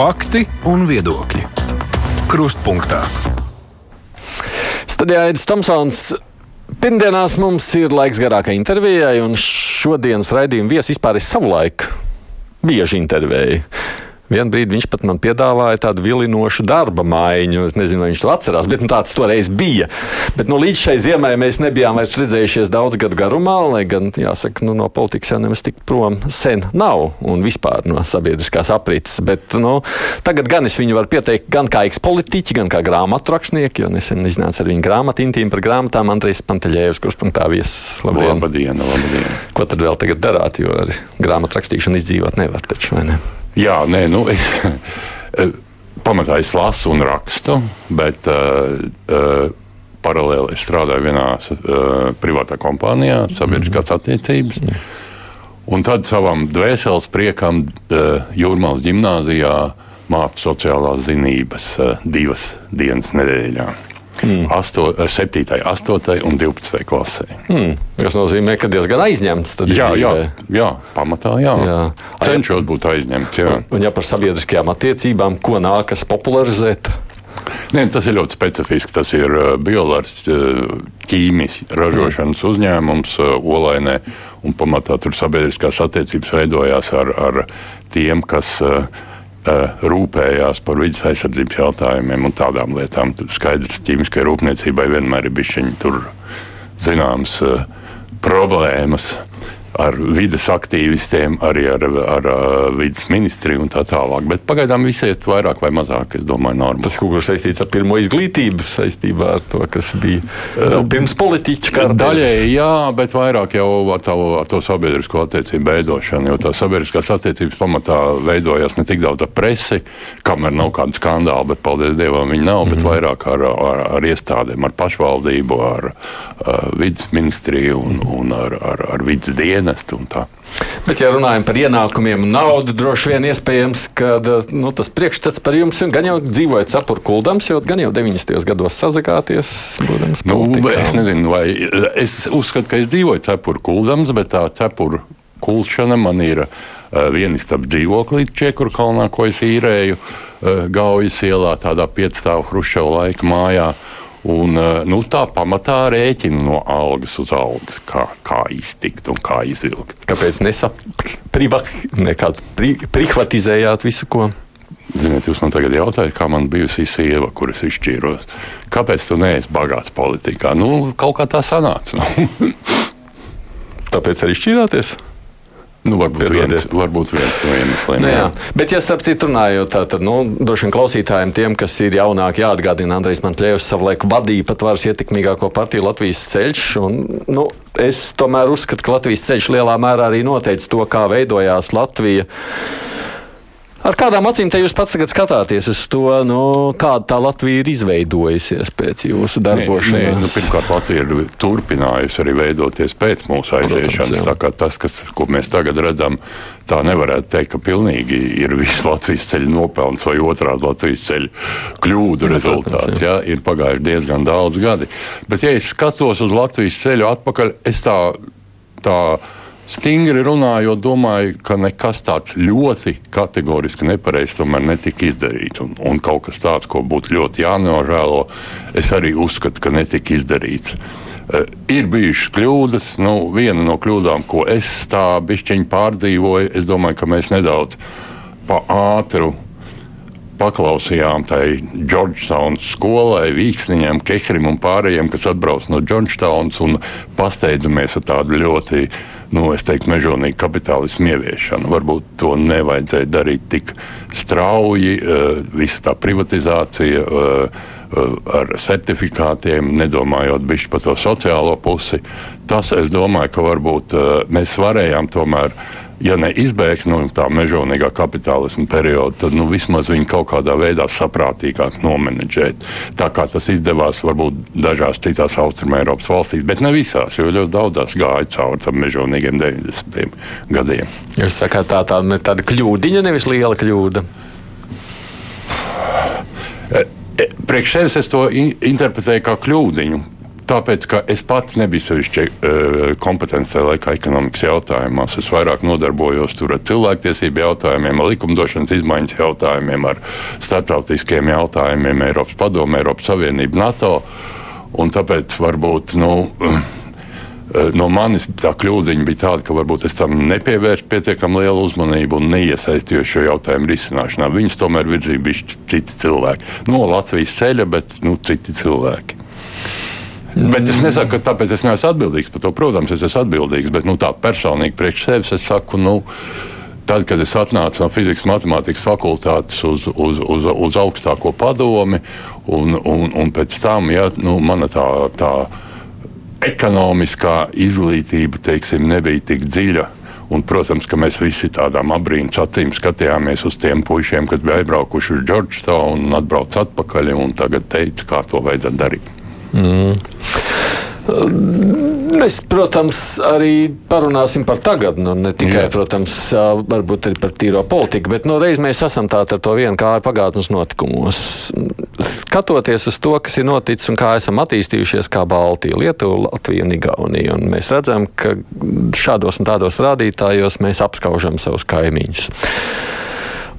Fakti un viedokļi. Krustpunktā. Studijā Aits Tomsons. Pirmdienās mums ir laiks garākai intervijai, un šodienas raidījuma viesis vispār ir savulaik bieži intervēja. Vienu brīdi viņš pat man piedāvāja tādu vilinošu darba maiņu. Es nezinu, vai viņš to atcerās, bet nu, tāds toreiz bija. Bet nu, līdz šai ziemai mēs nebijām vairs redzējušies daudz gadu garumā, lai gan, jāsaka, nu, no politikas jau nemaz tik prom sen nav un vispār no sabiedriskās aprites. Bet nu, tagad gan es viņu varu pieteikt gan kā ekspolitiķi, gan kā grāmatu rakstnieku, jo nesen iznāca ar viņu grāmatu intīm par grāmatām Andrejs Panteļējus, kurš punktā viesis. Labdien! Labdien, labdien! Ko tad vēl tagad darāt, jo ar grāmatu rakstīšanu izdzīvot nevar taču, vai ne? Jā, nē, nu, es, pamatā es lasu un rakstu, bet uh, uh, paralēli es strādāju vienā uh, privātā kompānijā, sabiedriskās attiecības. Mm. Un tad savam dvēseles priekam uh, Jūrmālas gimnājā mācu sociālās zinības uh, divas dienas nedēļā. Mm. 8, 7, 8 un 12 klasē. Mm. Tas nozīmē, ka diezgan aizņemts. Jā, jā, jā, pamatā jā. jā. Cenšos būt aizņemts. Jā. Un, un ja par sabiedriskajām attiecībām, ko nākas popularizēt? Nē, tas ir ļoti specifisks. Tas ir uh, biolārs uh, ķīmijas ražošanas uzņēmums uh, Olainē. Un pamatā tur sabiedriskās attiecības veidojās ar, ar tiem, kas uh, rūpējās par vidas aizsardzības jautājumiem un tādām lietām. Tur skaidrs, ka ķīmiskai rūpniecībai vienmēr ir bijusi zināmas problēmas ar vidas aktīvistiem, arī ar, ar, ar vidas ministriju un tā tālāk. Bet pagaidām viss iet vairāk vai mazāk, es domāju, normāli. Tas kaut kur saistīts ar pirmo izglītību, saistībā ar to, kas bija uh, pirms politiķa. Daļēji jā, bet vairāk jau ar, tā, ar to sabiedrisko attiecību veidošanu, jo tās sabiedriskās attiecības pamatā veidojas ne tik daudz ar presi, kamēr nav kāda skandāla, bet paldies Dievam viņi nav, mm -hmm. bet mhm. vairāk ar, ar, ar iestādēm, ar pašvaldību, ar uh, vidas ministriju un, un ar, ar, ar vidas dienu dienestu. Bet, ja runājam par ienākumiem un naudu, droši vien iespējams, ka nu, tas priekšstats par jums gan jau dzīvojot cepuru kuldams, jo gan jau 90. gados sazagāties. Būdams, nu, es nezinu, vai es uzskatu, ka es dzīvoju cepuru kuldams, bet tā cepuru kulšana man ir uh, vienistab dzīvoklī Čekuru kalnā, ko es īrēju uh, Gaujas ielā, tādā piecstāvu Hruščova laika mājā. Uh, Un, eh, nu, tā pamatā rēķina no algas uz algas, kā, kā iztikt un kā izvilkt. Kāpēc nesaprivatizējāt visu, ko? Ziniet, jūs man tagad jautājat, kā man bijusi sieva, kuras izšķīros. Kāpēc tu neesi bagāts politikā? Nu, kaut kā tā sanāca. Tāpēc arī šķīrāties? Nu, varbūt, viens, varbūt viens no iemesliem. Nu, jā. Jā. Bet, ja starp citu runājot, tad nu, droši vien klausītājiem, tiem, kas ir jaunāki, jāatgādina, Andrejs Mantļevs savulaik vadīja pat varas ietekmīgāko partiju Latvijas ceļš. Un, nu, es tomēr uzskatu, ka Latvijas ceļš lielā mērā arī noteica to, kā veidojās Latvija. Ar kādām acīm te jūs pats skatāties uz to, nu, kāda tā Latvija ir izveidojusies pēc jūsu darbošanās? Nē, nē, nu, pirmkārt, Latvija ir turpinājusi arī veidoties pēc mūsu aiziešanas. Protams, tas, kas, ko mēs tagad redzam, tā nevarētu teikt, ka pilnīgi ir viss Latvijas ceļu nopelns vai otrādi Latvijas ceļu kļūdu jā, rezultāts. Jā. Jā, ir pagājuši diezgan daudz gadi. Bet, ja es skatos uz Latvijas ceļu atpakaļ, es tā. tā Stingri runājot, domāju, ka nekas tāds ļoti kategoriski nepareizs tomēr netika izdarīts. Un, un kaut kas tāds, ko būtu ļoti jānožēlo, es arī uzskatu, ka netika izdarīts. Uh, ir bijušas kļūdas. Nu, viena no kļūdām, ko es tā bišķiņi pārdzīvoju, es domāju, ka mēs nedaudz pa ātru paklausījām tai Georgetownas skolai, Vīksniņam, Kehrim un pārējiem, kas atbrauc no Georgetownas un pasteidzamies ar tādu ļoti nu, teiktu, mežonīgu kapitālismu ieviešanu. Varbūt to nevajadzēja darīt tik strauji, uh, visa tā privatizācija. Uh, ar certifikātiem, nedomājot par to sociālo pusi. Tas, es domāju, ka varbūt mēs varējām tomēr ja ne izbēgt no tā mežonīgā kapitālisma perioda, tad nu, vismaz viņu kaut kādā veidā saprātīgāk nomenedžēt. Tā kā tas izdevās varbūt dažās citās Austrumēropas valstīs, bet ne visās, jo ļoti daudzās gāja cauri tam mežonīgiem 90. gadiem. Jūs tā kā tā, tā tāda kļūdiņa, nevis liela kļūda. Priekš sevis es to interpretēju kā kļūdiņu tāpēc, ka es pats nebiju sevišķi uh, kompetents tajā laikā ekonomikas jautājumos. Es vairāk nodarbojos ar cilvēktiesību jautājumiem, ar likumdošanas izmaiņas jautājumiem, ar starptautiskiem jautājumiem, Eiropas Padomu, Eiropas Savienību, NATO. Un tāpēc varbūt. Nu, Eh, no manis tā kļūdiņa bija tāda, ka varbūt es tam nepievērsu pietiekami lielu uzmanību un neiesaistījos šo jautājumu risināšanā. Viņus tomēr virzīja citi cilvēki. No Latvijas ceļa, bet nu, citi cilvēki. Bet es nesaku, ka tāpēc es neesmu atbildīgs par to. Protams, es esmu atbildīgs, bet nu, tā personīgi priekš sevis es saku, nu, tad, kad es atnācu no fizikas matemātikas fakultātes uz, uz, uz, uz augstāko padomi, un, un, un pēc tam ja, nu, mana tā. tā ekonomiskā izglītība teiksim, nebija tik dziļa. Un, protams, ka mēs visi tādām abrīnas acīm skatījāmies uz tiem puišiem, kas bija aizbraukuši uz Džordžtonu un atbrauc atpakaļ un tagad teica, kā to vajadzētu darīt. Mm. Mēs, protams, arī parunāsim par tagadni, nu, ne tikai, Jā. protams, varbūt arī par tīro politiku, bet no nu, reiz mēs esam tātad ar to vienu kāju pagātnes notikumos. Skatoties uz to, kas ir noticis un kā esam attīstījušies kā Baltija, Lietuva, Latvija un Igaunija, un mēs redzam, ka šādos un tādos rādītājos mēs apskaužam savus kaimiņus.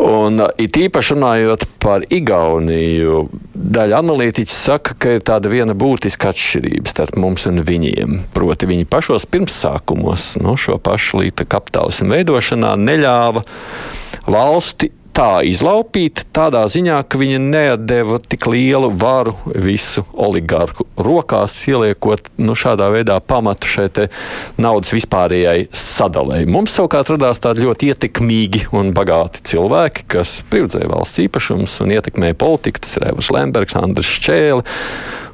Un it īpaši runājot par Igauniju, daļa analītiķi saka, ka ir tāda viena būtiska atšķirība starp mums un viņiem. Proti, viņi pašos pirmsākumos no šo pašu līta kapitālismu veidošanā neļāva valsti tā izlaupīta tādā ziņā, ka viņa neatdeva tik lielu varu visu oligarhu rokās, ieliekot nu, šādā veidā pamatu šai naudas vispārējai sadalēji. Mums savukārt radās tādi ļoti ietekmīgi un bagāti cilvēki, kas prividzēja valsts īpašumus un ietekmēja politiku. Tas ir Evers Lembergs, Andris Čēli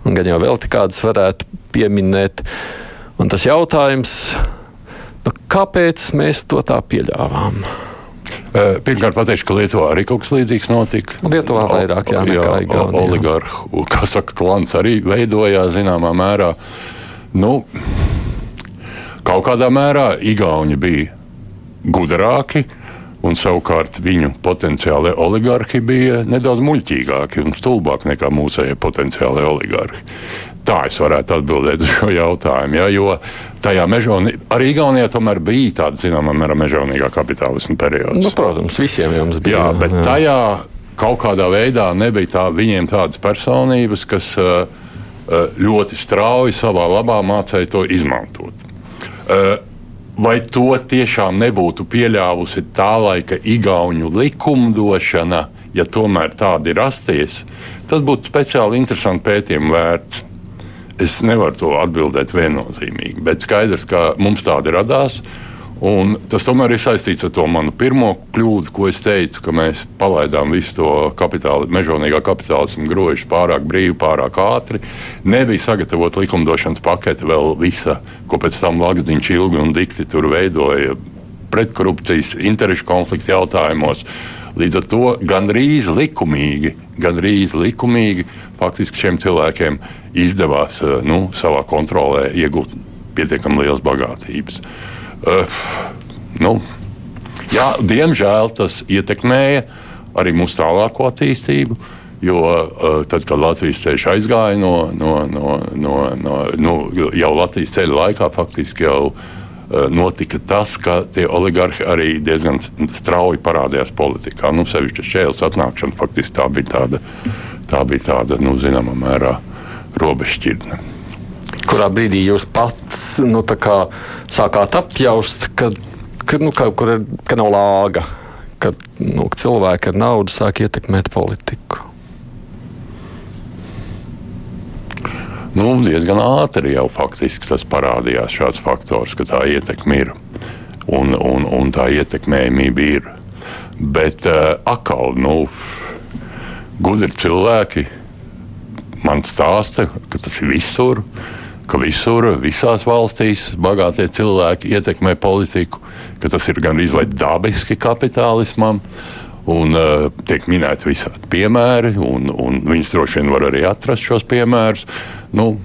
un gan jau vēl kādas varētu pieminēt. Un tas jautājums, nu, kāpēc mēs to tā pieļāvām? Pirmkārt, pateikšu, ka Lietuvā arī kaut kas līdzīgs notika. Lietuvā vairāk, jā, jā Igaunijā. Oligarhu, kā saka, klans arī veidojās zināmā mērā. Nu, kaut kādā mērā Igauni bija gudrāki. Un savukārt viņu potenciālie oligarhi bija nedaudz muļķīgāki un stulbāki nekā mūsējie potenciālie oligarhi. Tā es varētu atbildēt uz šo jautājumu. Ja, jo tajā mežonī, arī Igaunijā tomēr bija tāda zināmā mērā mežonīgā kapitālisma periods. Nu, protams, visiem jums bija. Jā, bet jā. tajā kaut kādā veidā nebija tā, viņiem tādas personības, kas uh, ļoti strauji savā labā mācīja to izmantot. Uh, vai to tiešām nebūtu pieļāvusi tā laika Igaunu likumdošana, ja tomēr tāda ir rasties, tas būtu speciāli interesanti pētījumu vērts. Es nevaru to atbildēt viennozīmīgi, bet skaidrs, ka mums tāda radās. Un tas tomēr ir saistīts ar to manu pirmo kļūdu, ko es teicu, ka mēs palaidām visu to kapitāli, mežonīgā kapitālismu grožus pārāk brīvi, pārāk ātri. Nebija sagatavota likumdošanas pakete vēl visa, ko pēc tam Lakstiņš ilgi un dikti tur veidoja pretkorupcijas, interešu konflikta jautājumos. Līdz ar to gandrīz likumīgi, gandrīz likumīgi faktiski šiem cilvēkiem izdevās eh, nu, savā kontrolē iegūt pietiekami liels bagātības. Uh, nu, jā, diemžēl tas ietekmēja arī mūsu tālāko attīstību. Jo uh, tad, kad Latvijas ceļš aizgāja no, no, no, no, no nu, jau Latvijas ceļa laikā, faktiski jau uh, notika tas, ka tie oligarhi arī diezgan strauji parādījās politikā. Nu, sevišķi šķēles atnākšana faktiski tā bija tāda, tā bija tāda nu, zināmā mērā robežšķirtne. Kurā brīdī jūs pats nu, sākāt apjaust, ka, ka nu, ir, ka nav lāga, ka nu, cilvēki ar naudu sāk ietekmēt politiku? Nu, diezgan ātri jau faktiski tas parādījās šāds faktors, ka tā ietekme ir un, un, un tā ietekmējumība ir. Bet uh, atkal, nu, gudri cilvēki man stāsta, ka tas ir visur. Ka visur, visās valstīs, bagātie cilvēki ietekmē politiku, ka tas ir gandrīz vai dabiski kapitālismam. Un uh, tiek minēti visādi piemēri, un, un viņus droši vien var arī atrast šos piemērus. Nu,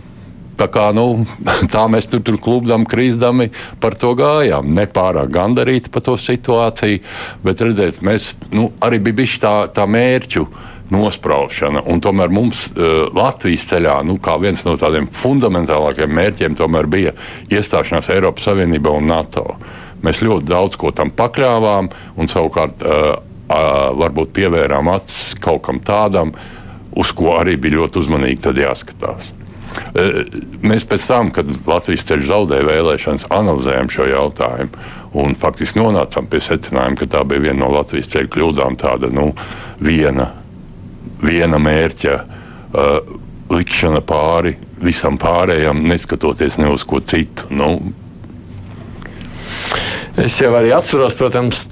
Tā, kā, nu, tā mēs tur, tur klubdam, krīzdami par to gājām. Ne pārāk gandarīti par to situāciju, bet redzēt, mēs nu, arī bijām tā, tā mērķu nospraušana. Un tomēr mums uh, Latvijas ceļā, nu, viens no tādiem fundamentālākajiem mērķiem, bija iestāšanās Eiropas Savienībā un NATO. Mēs ļoti daudz ko tam pakļāvām, un savukārt uh, varbūt pievērām acis kaut kam tādam, uz ko arī bija ļoti uzmanīgi jāskatās. Mēs pēc tam, kad Latvijas ceļš zaudēja vēlēšanas, analizējām šo jautājumu un faktiski nonācām pie secinājuma, ka tā bija viena no Latvijas ceļa kļūdām, tāda nu, viena viena mērķa uh, likšana pāri visam pārējam, neskatoties ne uz ko citu. Nu, Es jau arī atceros, protams,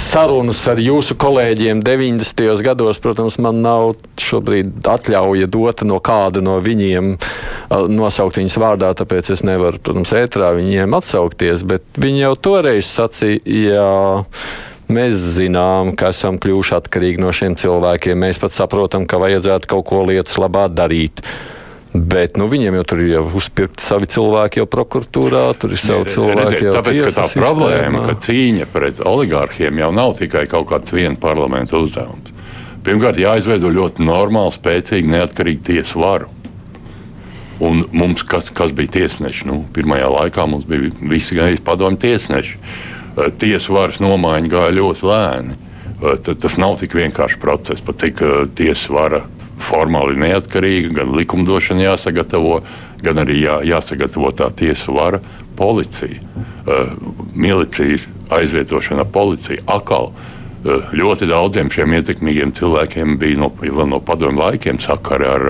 sarunas ar jūsu kolēģiem 90. gados, protams, man nav šobrīd atļauja dota no kāda no viņiem uh, nosaukt viņas vārdā, tāpēc es nevaru, protams, ētrā viņiem atsaukties, bet viņi jau toreiz sacīja, ja Mēs zinām, ka esam kļuvuši atkarīgi no šiem cilvēkiem. Mēs pat saprotam, ka vajadzētu kaut ko lietas labā darīt. Bet nu, viņiem jau tur ir jau uzpirkti savi cilvēki, jau prokuratūrā, tur ir savi cilvēki. Redziet, tāpēc, tā sistēmā. problēma, ka cīņa pret oligārhiem jau nav tikai kaut kāds viena parlamenta uzdevums. Pirmkārt, jāizveido ļoti normāli, spēcīgi, neatkarīgi tiesu varu. Un mums, kas, kas bija tiesneši, nu, pirmajā laikā mums bija visi gājis padomju tiesneši Eh, tiesu varas nomaiņa gāja ļoti lēni. Eh, tas nav tik vienkāršs process, pat cik eh, tiesu vara formāli neatkarīga, gan likumdošana jāsagatavo, gan arī jā, jāsagatavo tā tiesu vara, policija, milicijas aizvietošana, policija. Akal, ļoti daudziem šiem ietekmīgiem cilvēkiem bija no, no padomju laikiem sakari ar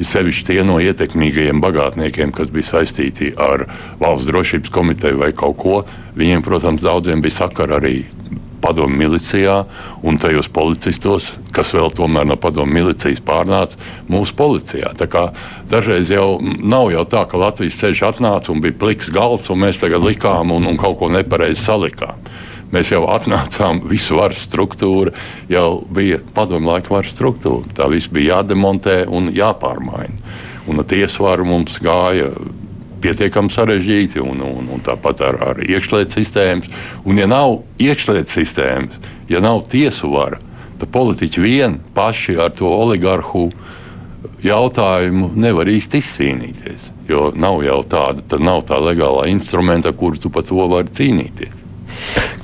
sevišķi tie no ietekmīgajiem bagātniekiem, kas bija saistīti ar valsts drošības komiteju vai kaut ko. Viņiem, protams, daudziem bija sakari arī padomu milicijā un tajos policistos, kas vēl tomēr no padomu milicijas pārnāca mūsu policijā. Dažreiz jau nav jau tā, ka Latvijas ceļš atnāca un bija pliks galds, un mēs tagad likām un, un kaut ko nepareizi salikām. Mēs jau atnācām, visu varas struktūra jau bija padomu laika varas struktūra. Tā viss bija jādemontē un jāpārmaina. Un tiesvaru mums gāja pietiekami sarežģīti, un, un, un tāpat ar, ar iekšlietu sistēmas. Un, ja nav iekšlietu sistēmas, ja nav tiesu vara, tad politiķi vien paši ar to oligarhu jautājumu nevar īsti izcīnīties. Jo nav jau tāda, nav tā legālā instrumenta, kuru tu par to vari cīnīties.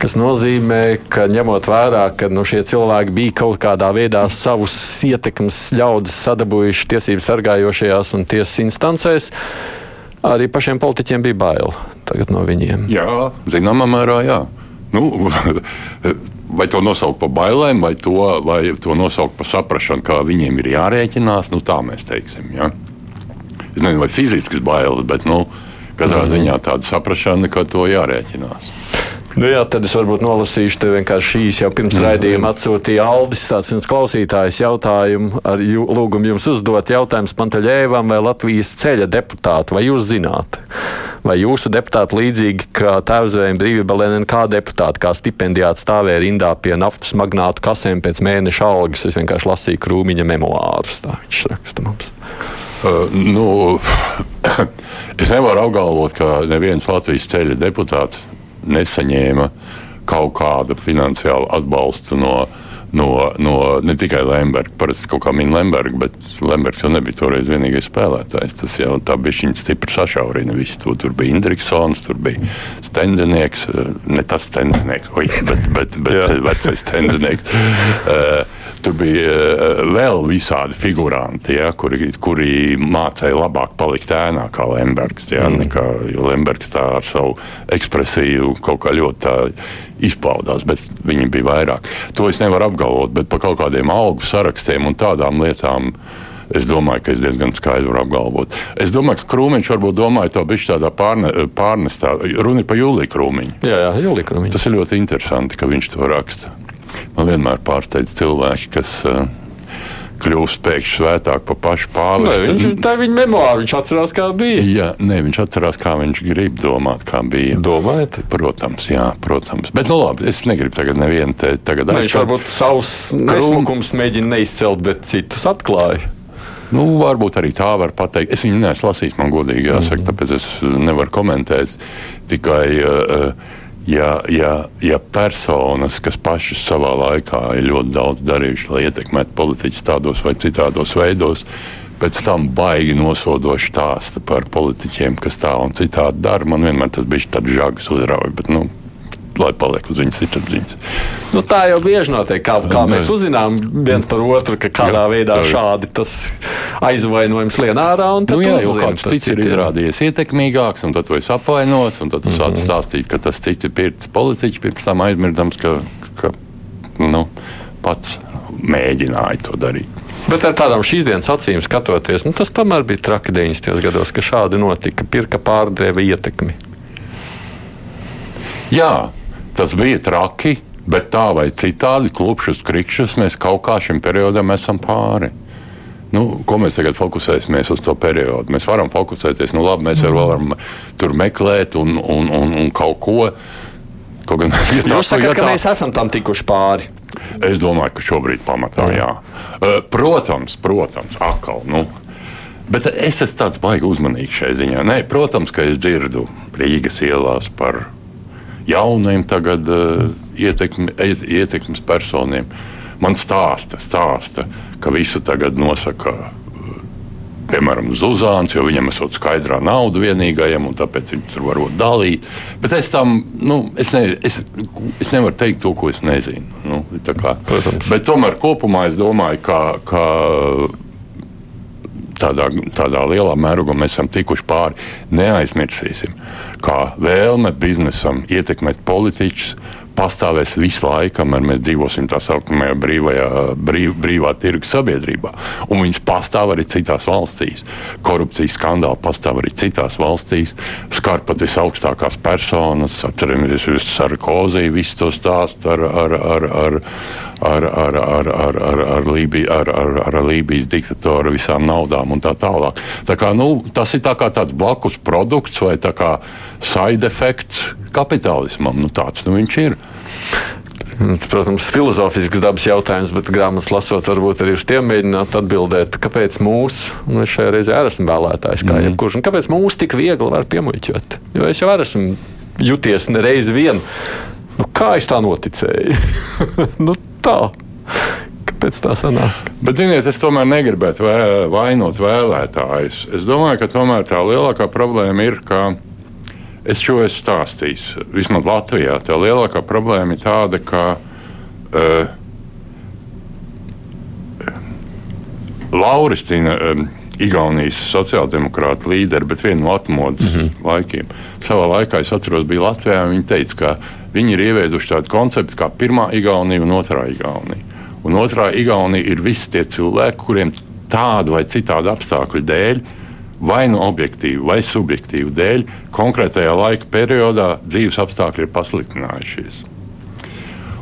Tas nozīmē, ka ņemot vērā, ka nu, šie cilvēki bija kaut kādā veidā savus ietekmes ļaudis sadabūjuši tiesību sargājošajās un tiesas instancēs, arī pašiem politiķiem bija bail no viņiem. Jā, zināmā mērā, jā. Nu, vai to nosaukt par bailēm, vai to, vai to nosaukt par saprāšanu, kā viņiem ir jārēķinās, nu, tā mēs teiksim. Ja? Es nezinu, vai fiziskas bailes, bet nu, katrā mhm. ziņā tāda saprāšana, ka to jārēķinās. Nu jā, tad es varbūt nolasīšu te vienkārši šīs jau pirms raidījuma atsūtīja Aldis, tāds viens klausītājs jautājumu, ar jū, lūgumu jums uzdot jautājums Pantaļēvam vai Latvijas ceļa deputātu, vai jūs zināt? Vai jūsu deputāti līdzīgi kā tēvzvēm brīvība LNK deputāti, kā stipendijāti stāvēja rindā pie naftas magnātu kasēm pēc mēneša algas? Es vienkārši lasīju krūmiņa memoārus, tā viņš raksta mums. Uh, nu, es nevaru apgalvot, ka neviens Latvijas ceļa deputāts nesaņēma kaut kādu finansiālu atbalstu no, no, no ne tikai Lemberga, parasti kaut kā min Lemberga, bet Lembergs jau nebija toreiz vienīgais spēlētājs. Tas jau tā bija viņa stipri sašaurina visu to. Tur bija Indriksons, tur bija Stendenieks, ne tas Stendenieks, oi, bet, bet, bet vecais Stendenieks. Uh, Tur bija uh, vēl visādi figuranti, ja, kuri, kuri mācīja labāk palikt ēnā kā Lembergs. Ja, mm. nekā, jo Lembergs tā ar savu ekspresiju kaut kā ļoti izpaudās, bet viņi bija vairāk. To es nevaru apgalvot, bet par kaut kādiem algu sarakstiem un tādām lietām. Es domāju, ka es diezgan skaidri varu apgalvot. Es domāju, ka Krūmiņš varbūt domāja to bišķi tādā pārne, pārnestā. Runa ir par Jūliju Krūmiņu. Jā, jā, Jūlija Krūmiņu. Tas ir ļoti interesanti, ka viņš to raksta. Man vienmēr pārsteidz cilvēki, kas uh, kļūst pēkšņi svētāk par pašu pāvestu. Viņš, tā ir viņa memoāra, viņš atcerās, kā bija. Jā, nē, viņš atcerās, kā viņš grib domāt, kā bija. Domājat? Protams, jā, protams. Bet, nu labi, es negribu tagad nevienu te tagad aizskart. Viņš varbūt savus nesmukums mēģina neizcelt, bet citus atklāja. Nu, varbūt arī tā var pateikt. Es viņu neesmu lasījis, man godīgi jāsaka, mm -hmm. tāpēc es nevaru komentēt. Tikai uh, ja, ja, ja personas, kas pašas savā laikā ir ļoti daudz darījuši, lai ietekmētu politiķus tādos vai citādos veidos, pēc tam baigi nosodoši stāsta par politiķiem, kas tā un citādi dara. Man vienmēr tas bija tāds žags uzrauj, bet nu, lai paliek uz viņas sirdsapziņas. Nu, tā jau bieži notiek. Kā, kā mēs uzzinām viens par otru, ka kādā jā, veidā šādi tas aizvainojums lien ārā. Nu, jā, jau kāds cits ir izrādījies ietekmīgāks, un tad tu esi apvainots, un tad tu mm -hmm. sāc mhm. stāstīt, ka tas cits ir pirts politiķis, pirms tam aizmirdams, ka, ka nu, pats mēģināja to darīt. Bet ar tādām šīs dienas acīm skatoties, nu, tas tomēr bija traki 90. gados, ka šādi notika, pirka pārdeva ietekmi. Jā, tas bija traki, bet tā vai citādi, klupšus, krikšus mēs kaut kā šim periodam esam pāri. Nu, ko mēs tagad fokusēsimies uz to periodu? Mēs varam fokusēties, nu, labi, mēs varam tur meklēt un, un, un, un kaut ko. Kaut gan, ja tā, Jūs sakat, ja tā, ka mēs esam tam tikuši pāri. Es domāju, ka šobrīd pamatā jā. jā. Protams, protams, atkal. Nu, Bet es esmu tāds baigi uzmanīgs šai ziņā. Nē, protams, ka es dzirdu Rīgas ielās par jauniem tagad uh, ietekmi, ietekmes personiem. Man stāsta, stāsta, ka visu tagad nosaka. Eh, piemēram, Zuzāns, jo viņam ir skaidrā nauda vienīgajam, un tāpēc viņš tur var dalīt. Bet es tam, nu, es, ne, es, es nevaru teikt to, ko es nezinu. Nu, kā, bet tomēr kopumā es domāju, ka, ka tādā, tādā lielā mērogā mēs esam tikuši pāri. Neaizmirsīsim, kā vēlme biznesam ietekmēt politiķus pastāvēs visu laiku, kamēr mēs dzīvosim tā saucamajā brīvajā, brīv, brīvā tirgus sabiedrībā. Un viņas pastāv arī citās valstīs. Korupcijas skandāli pastāv arī citās valstīs. Skar pat visaugstākās personas, atceramies, Sarkozī, visu to stāstu ar, ar, ar, ar, ar, ar, ar, ar, ar, ar, Lībiju, ar, ar, ar Lībijas diktatoru visām naudām un tā tālāk. Tā kā, nu, tas ir tā kā tāds blakus produkts vai tā kā side effects kapitālismam. Nu, tāds nu viņš ir. Protams, filozofisks dabas jautājums, bet grāmatas lasot, varbūt arī uz tiem mēģināt atbildēt, kāpēc mūsu, un es šajā reizē esmu vēlētājs, kā mm. jebkurš, un kāpēc mūsu tik viegli var piemuļķot. Jo es jau esmu juties nereiz vien. Nu, kā es tā noticēju? nu, tā. Kāpēc tā sanāk? Bet, ziniet, es tomēr negribētu vainot vēlētājus. Es domāju, ka tomēr tā lielākā problēma ir, ka Es šo esmu stāstījis. Vismaz Latvijā tā lielākā problēma ir tāda, ka uh, Lauristina, um, Igaunijas sociāldemokrāta līderi, bet viena no atmodas mm -hmm. laikiem. Savā laikā es atceros, bija Latvijā, un viņi teica, ka viņi ir ievieduši tādu konceptu kā pirmā Igaunija un otrā Igaunija. Un otrā Igaunija ir visi tie cilvēki, kuriem tādu vai citādu apstākļu dēļ vai nu objektīvu, vai subjektīvu dēļ, konkrētajā laika periodā dzīves apstākļi ir pasliktinājušies.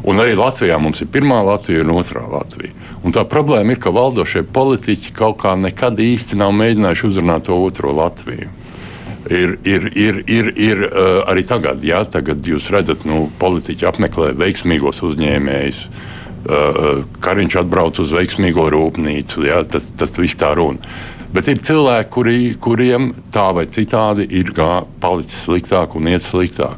Un arī Latvijā mums ir pirmā Latvija un otrā Latvija. Un tā problēma ir, ka valdošie politiķi kaut kā nekad īsti nav mēģinājuši uzrunāt to otro Latviju. Ir, ir, ir, ir, ir uh, arī tagad, ja tagad jūs redzat, nu, politiķi apmeklē veiksmīgos uzņēmējus. Uh, Kariņš atbrauc uz veiksmīgo rūpnīcu, ja, tas, tas viss tā runa. Bet ir cilvēki, kuri, kuriem tā vai citādi ir gā, palicis sliktāk un iet sliktāk.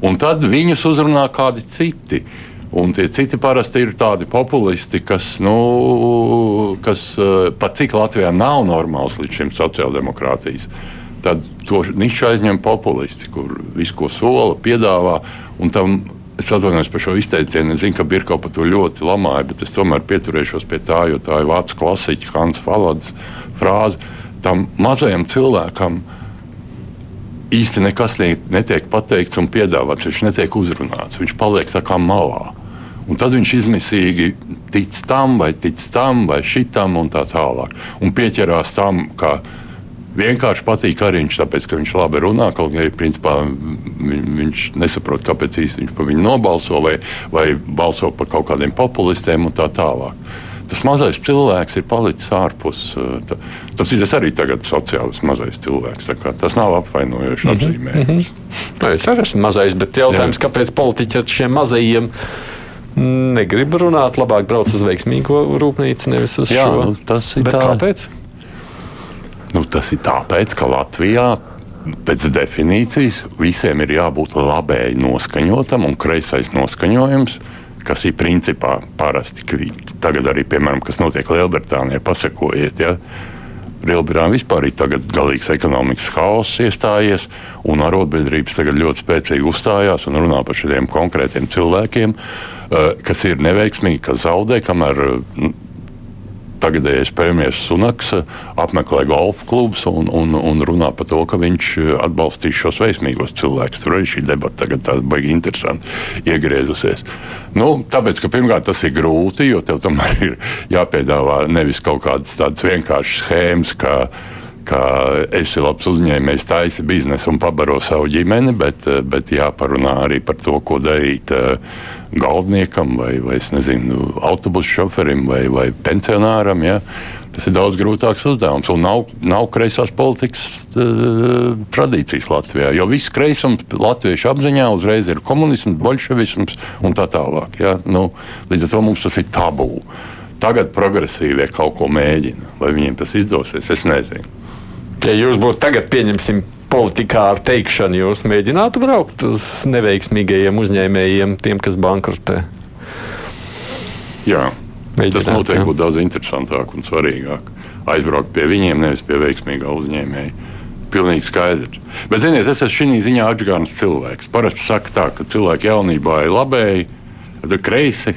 Un tad viņus uzrunā kādi citi. Un tie citi parasti ir tādi populisti, kas, nu, kas eh, pat cik Latvijā nav normāls līdz šim sociāldemokrātijas. Tad to nišu aizņem populisti, kur visu ko sola, piedāvā. Tam, es atvainojos par šo izteicienu. Es zinu, ka Birka par to ļoti lamāja, bet es tomēr pieturēšos pie tā, jo tā ir vācu klasiķa Hans Falads frāze, tam mazajam cilvēkam īsti nekas netiek pateikts un piedāvāts. Viņš netiek uzrunāts, viņš paliek tā kā malā. Un tad viņš izmisīgi tic tam, vai tic tam, vai šitam, un tā tālāk. Un pieķerās tam, ka vienkārši patīk arī viņš, tāpēc, ka viņš labi runā. Kaut arī principā viņš nesaprot, kāpēc īsti viņš par viņu nobalso, vai, vai balso par kaut kādiem populistiem un tā tālāk tas mazais cilvēks ir palicis ārpus. Tā, tas ir arī tagad sociāls mazais cilvēks. Tas nav apvainojošs mm -hmm. apzīmējums. Mm -hmm. Es arī esmu mazais, bet jautājums, Jā. kāpēc politiķi ar šiem mazajiem negrib runāt, labāk brauc uz veiksmīgo rūpnīcu, nevis uz Jā, šo. Nu, tas ir bet tā. kāpēc? Nu, tas ir tāpēc, ka Latvijā pēc definīcijas visiem ir jābūt labēji noskaņotam un kreisais noskaņojums, kas ir principā parasti. Tagad arī, piemēram, kas notiek Lielbritānijā, pasakojiet. Ja? Lielbritānijā vispār ir tagad galīgs ekonomikas haoss iestājies, un arotbiedrības tagad ļoti spēcīgi uzstājās un runā par šiem konkrētiem cilvēkiem, eh, kas ir neveiksmīgi, kas zaudē, kamēr tagadējais premjerministrs Sunaks apmeklē golfa klubus un, un, un runā par to, ka viņš eh, atbalstīs šos veiksmīgos cilvēkus. Tur arī šī debata tagad tāda baigi interesanti iegriezusies. Nu, tāpēc, ka pirmkārt tas ir grūti, jo tev tomēr ir jāpiedāvā nevis kaut kādas tādas vienkāršas schēmas, kā ka esi labs uzņēmējs, taisi biznesu un pabaro savu ģimeni, bet, eh, bet jāparunā arī par to, ko darīt galdniekam vai, vai nezinu, autobusu šoferim vai, vai pensionāram. Ja? Tas ir daudz grūtāks uzdevums. Un nav, nav kreisās politikas uh, tradīcijas Latvijā. Jo viss kreisums latviešu apziņā uzreiz ir komunisms, bolševisms un tā tālāk. Ja? Nu, līdz ar to mums tas ir tabū. Tagad progresīvie kaut ko mēģina. Vai viņiem tas izdosies, es nezinu. Ja jūs būtu tagad, pieņemsim, politikā ar teikšanu jūs mēģinātu braukt uz neveiksmīgajiem uzņēmējiem, tiem, kas bankrotē? Jā, Mēģināt, tas noteikti būtu daudz interesantāk un svarīgāk. Aizbraukt pie viņiem, nevis pie veiksmīgā uzņēmēja. Pilnīgi skaidrs. Bet, ziniet, es esmu šī ziņā atgādājis cilvēks. Parasti saka tā, ka cilvēki jaunībā ir labēji, kreisi,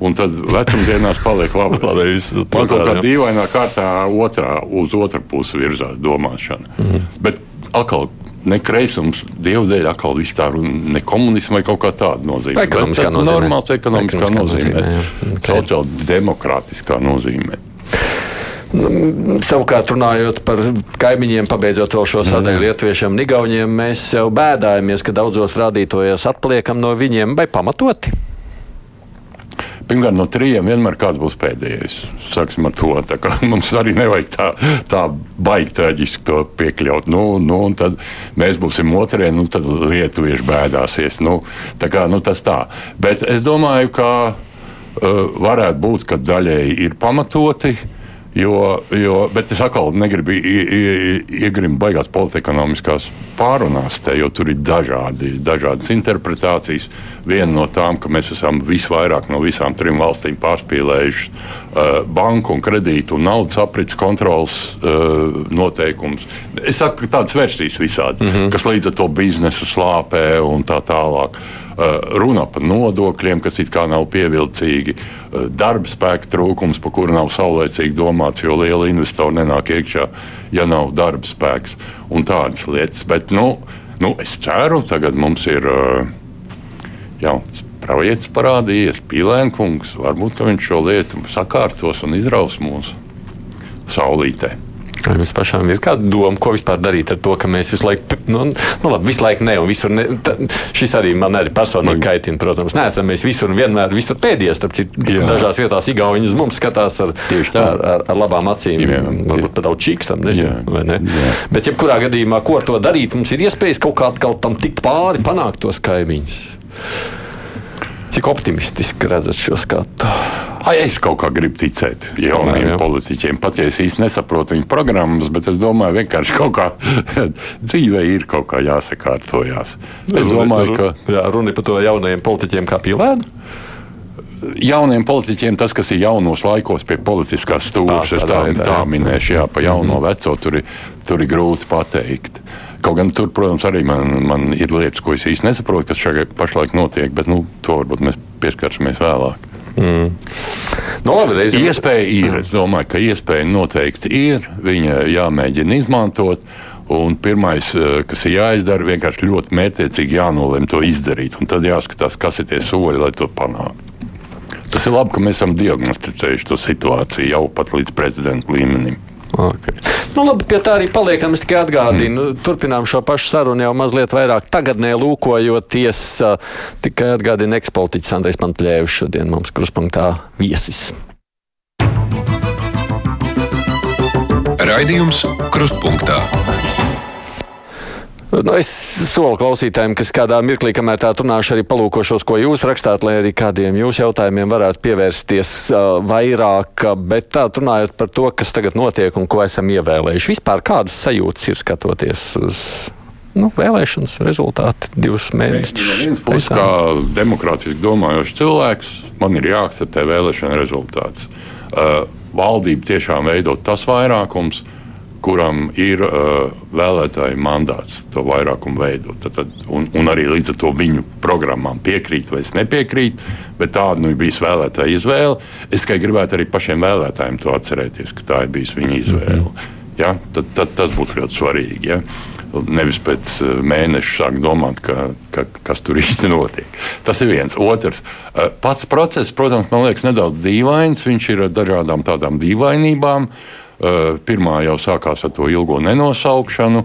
un tad vecumdienās paliek labi. Man kaut kā dīvainā kārtā otrā, uz otru pusi virzās domāšana. Mm. Bet atkal ne kreisums, dievu dēļ, atkal viss tā runa, ne komunismu vai kaut kā tāda nozīmē. Ekonomiskā nozīmē. Normāls ekonomiskā, ekonomiskā nozīmē, nozīmē sociāldemokrātiskā nozīmē. Nu, savukārt, runājot par kaimiņiem, pabeidzot šo sadaļu Lietuviešiem un Igauniem, mēs jau bēdājamies, ka daudzos rādītājos atpaliekam no viņiem vai pamatoti. Pirmkārt, no trījiem vienmēr kāds būs pēdējais. Sāksim ar to. Mums arī nevajag tā, tā baigi traģiski to piekļaut. Nu, nu, tad mēs būsim otrē, nu, tad lietuvieši bēdāsies. Nu, tā kā, nu, tas tā. Bet es domāju, ka uh, varētu būt, ka daļēji ir pamatoti. Uh, Jo, jo, bet es atkal negribu iegrimt baigās politikonomiskās pārunās, te, jo tur ir dažādi, dažādas interpretācijas. Viena no tām, ka mēs esam visvairāk no visām trim valstīm pārspīlējuši uh, banku un kredītu un naudas aprits kontrols uh, noteikumus. Es saku, ka tādas versijas visādi, mm -hmm. kas līdz ar to biznesu slāpē un tā tālāk. Uh, Eh, runa par nodokļiem, kas it kā nav pievilcīgi, eh, darba spēka trūkums, par kuru nav saulēcīgi domāts, jo liela investora nenāk iekšā, ja nav darba spēks un tādas lietas. Bet, nu, nu, es ceru, tagad mums ir uh, jauns projekts parādījies, Pīlēnkungs. Varbūt viņš šo lietu sakārtos un izraus mūsu saulītē. Vai jums pašām ir kāda doma, ko vispār darīt ar to, ka mēs visu laiku, nu, nu labi, visu laiku ne, un visur ne, ta, šis arī man arī personīgi kaitina, protams, neesam mēs visur un vienmēr, visur pēdējie, starp citu, dažās vietās Igauņi uz mums skatās ar, ar, ar, ar labām acīm, jā, varbūt pat daudz čīkstam, nezinu, jā, vai ne? Jā. Bet jebkurā gadījumā, ko ar to darīt, mums ir iespējas kaut kā tam tikt pāri, panākt tos kaimiņus. Cik optimistiski redzat šo skatu? Ai, es kaut kā gribu ticēt jaunajiem politiķiem. Pat ja es īsti nesaprotu viņu programmas, bet es domāju, vienkārši kaut kā dzīvē ir kaut kā jāsakārtojās. Es domāju, ka. Jā, runa par to jaunajiem politiķiem kā pīlēnu jauniem politiķiem tas, kas ir jaunos laikos pie politiskās stūres, es tā, tā minēšu, jā, pa jauno -hmm. veco, tur ir, tur ir grūti pateikt. Kaut gan tur, protams, arī man, man ir lietas, ko es īsti nesaprotu, kas šeit pašlaik notiek, bet nu, to varbūt mēs pieskarsimies vēlāk. Mm. No, nu, labi, reizim... Iespēja ir. Es domāju, ka iespēja noteikti ir. Viņa jāmēģina izmantot. Un pirmais, eh, kas ir jāizdara, ir vienkārši ļoti mērķiecīgi jānolem to izdarīt. Un tad jāskatās, kas ir tie soļi, lai to panāktu. Tas ir labi, ka mēs esam diagnosticējuši to situāciju jau pat līdz prezidenta līmenim. Okay. Nu, labi, pie tā arī paliekam. Es tikai atgādinu, mm. turpinām šo pašu sarunu jau mazliet vairāk tagadnē lūkojoties. Tikai atgādinu ekspolitiķis Andrejs Pantļēvs šodien mums kruspunktā viesis. Raidījums Krustpunktā. Nu, es solu klausītājiem, kas kādā mirklī, kamēr tā runāšu, arī palūkošos, ko jūs rakstāt, lai arī kādiem jūsu jautājumiem varētu pievērsties uh, vairāk. Bet tā runājot par to, kas tagad notiek un ko esam ievēlējuši. Vispār kādas sajūtas ir skatoties uz nu, vēlēšanas rezultāti divus mēnešus. No vienas puses, kā demokrātiski domājošs cilvēks, man ir jāakceptē vēlēšana rezultāts. Uh, valdība tiešām veido tas vairākums, kuram ir uh, vēlētāju mandāts to vairākumu veidot. Tad, tad, un, un arī līdz ar to viņu programmām piekrīt vai nepiekrīt, bet tāda nu, ir bijusi vēlētāja izvēle. Es tikai gribētu arī pašiem vēlētājiem to atcerēties, ka tā ir bijusi viņa izvēle. Mm -hmm. ja? tad, tad tas būtu ļoti svarīgi. Ja? Nevis pēc eh, mēneša sākt domāt, ka, ka, kas tur īsti notiek. Tas ir viens. Otrs, eh, pats process, protams, man liekas nedaudz dīvains. Viņš ir ar dažādām tādām dīvainībām. Eh, pirmā jau sākās ar to ilgo nenosaukšanu,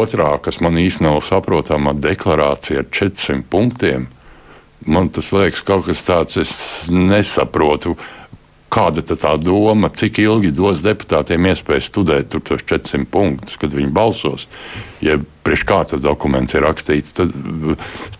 otrā, kas man īstenībā nav saprotama, deklarācija ar 400 punktiem. Man tas liekas kaut kas tāds, es nesaprotu kāda tā doma, cik ilgi dos deputātiem iespēju studēt tos 400 punktus, kad viņi balsos. Ja priekš kā tas dokuments ir rakstīts, tad,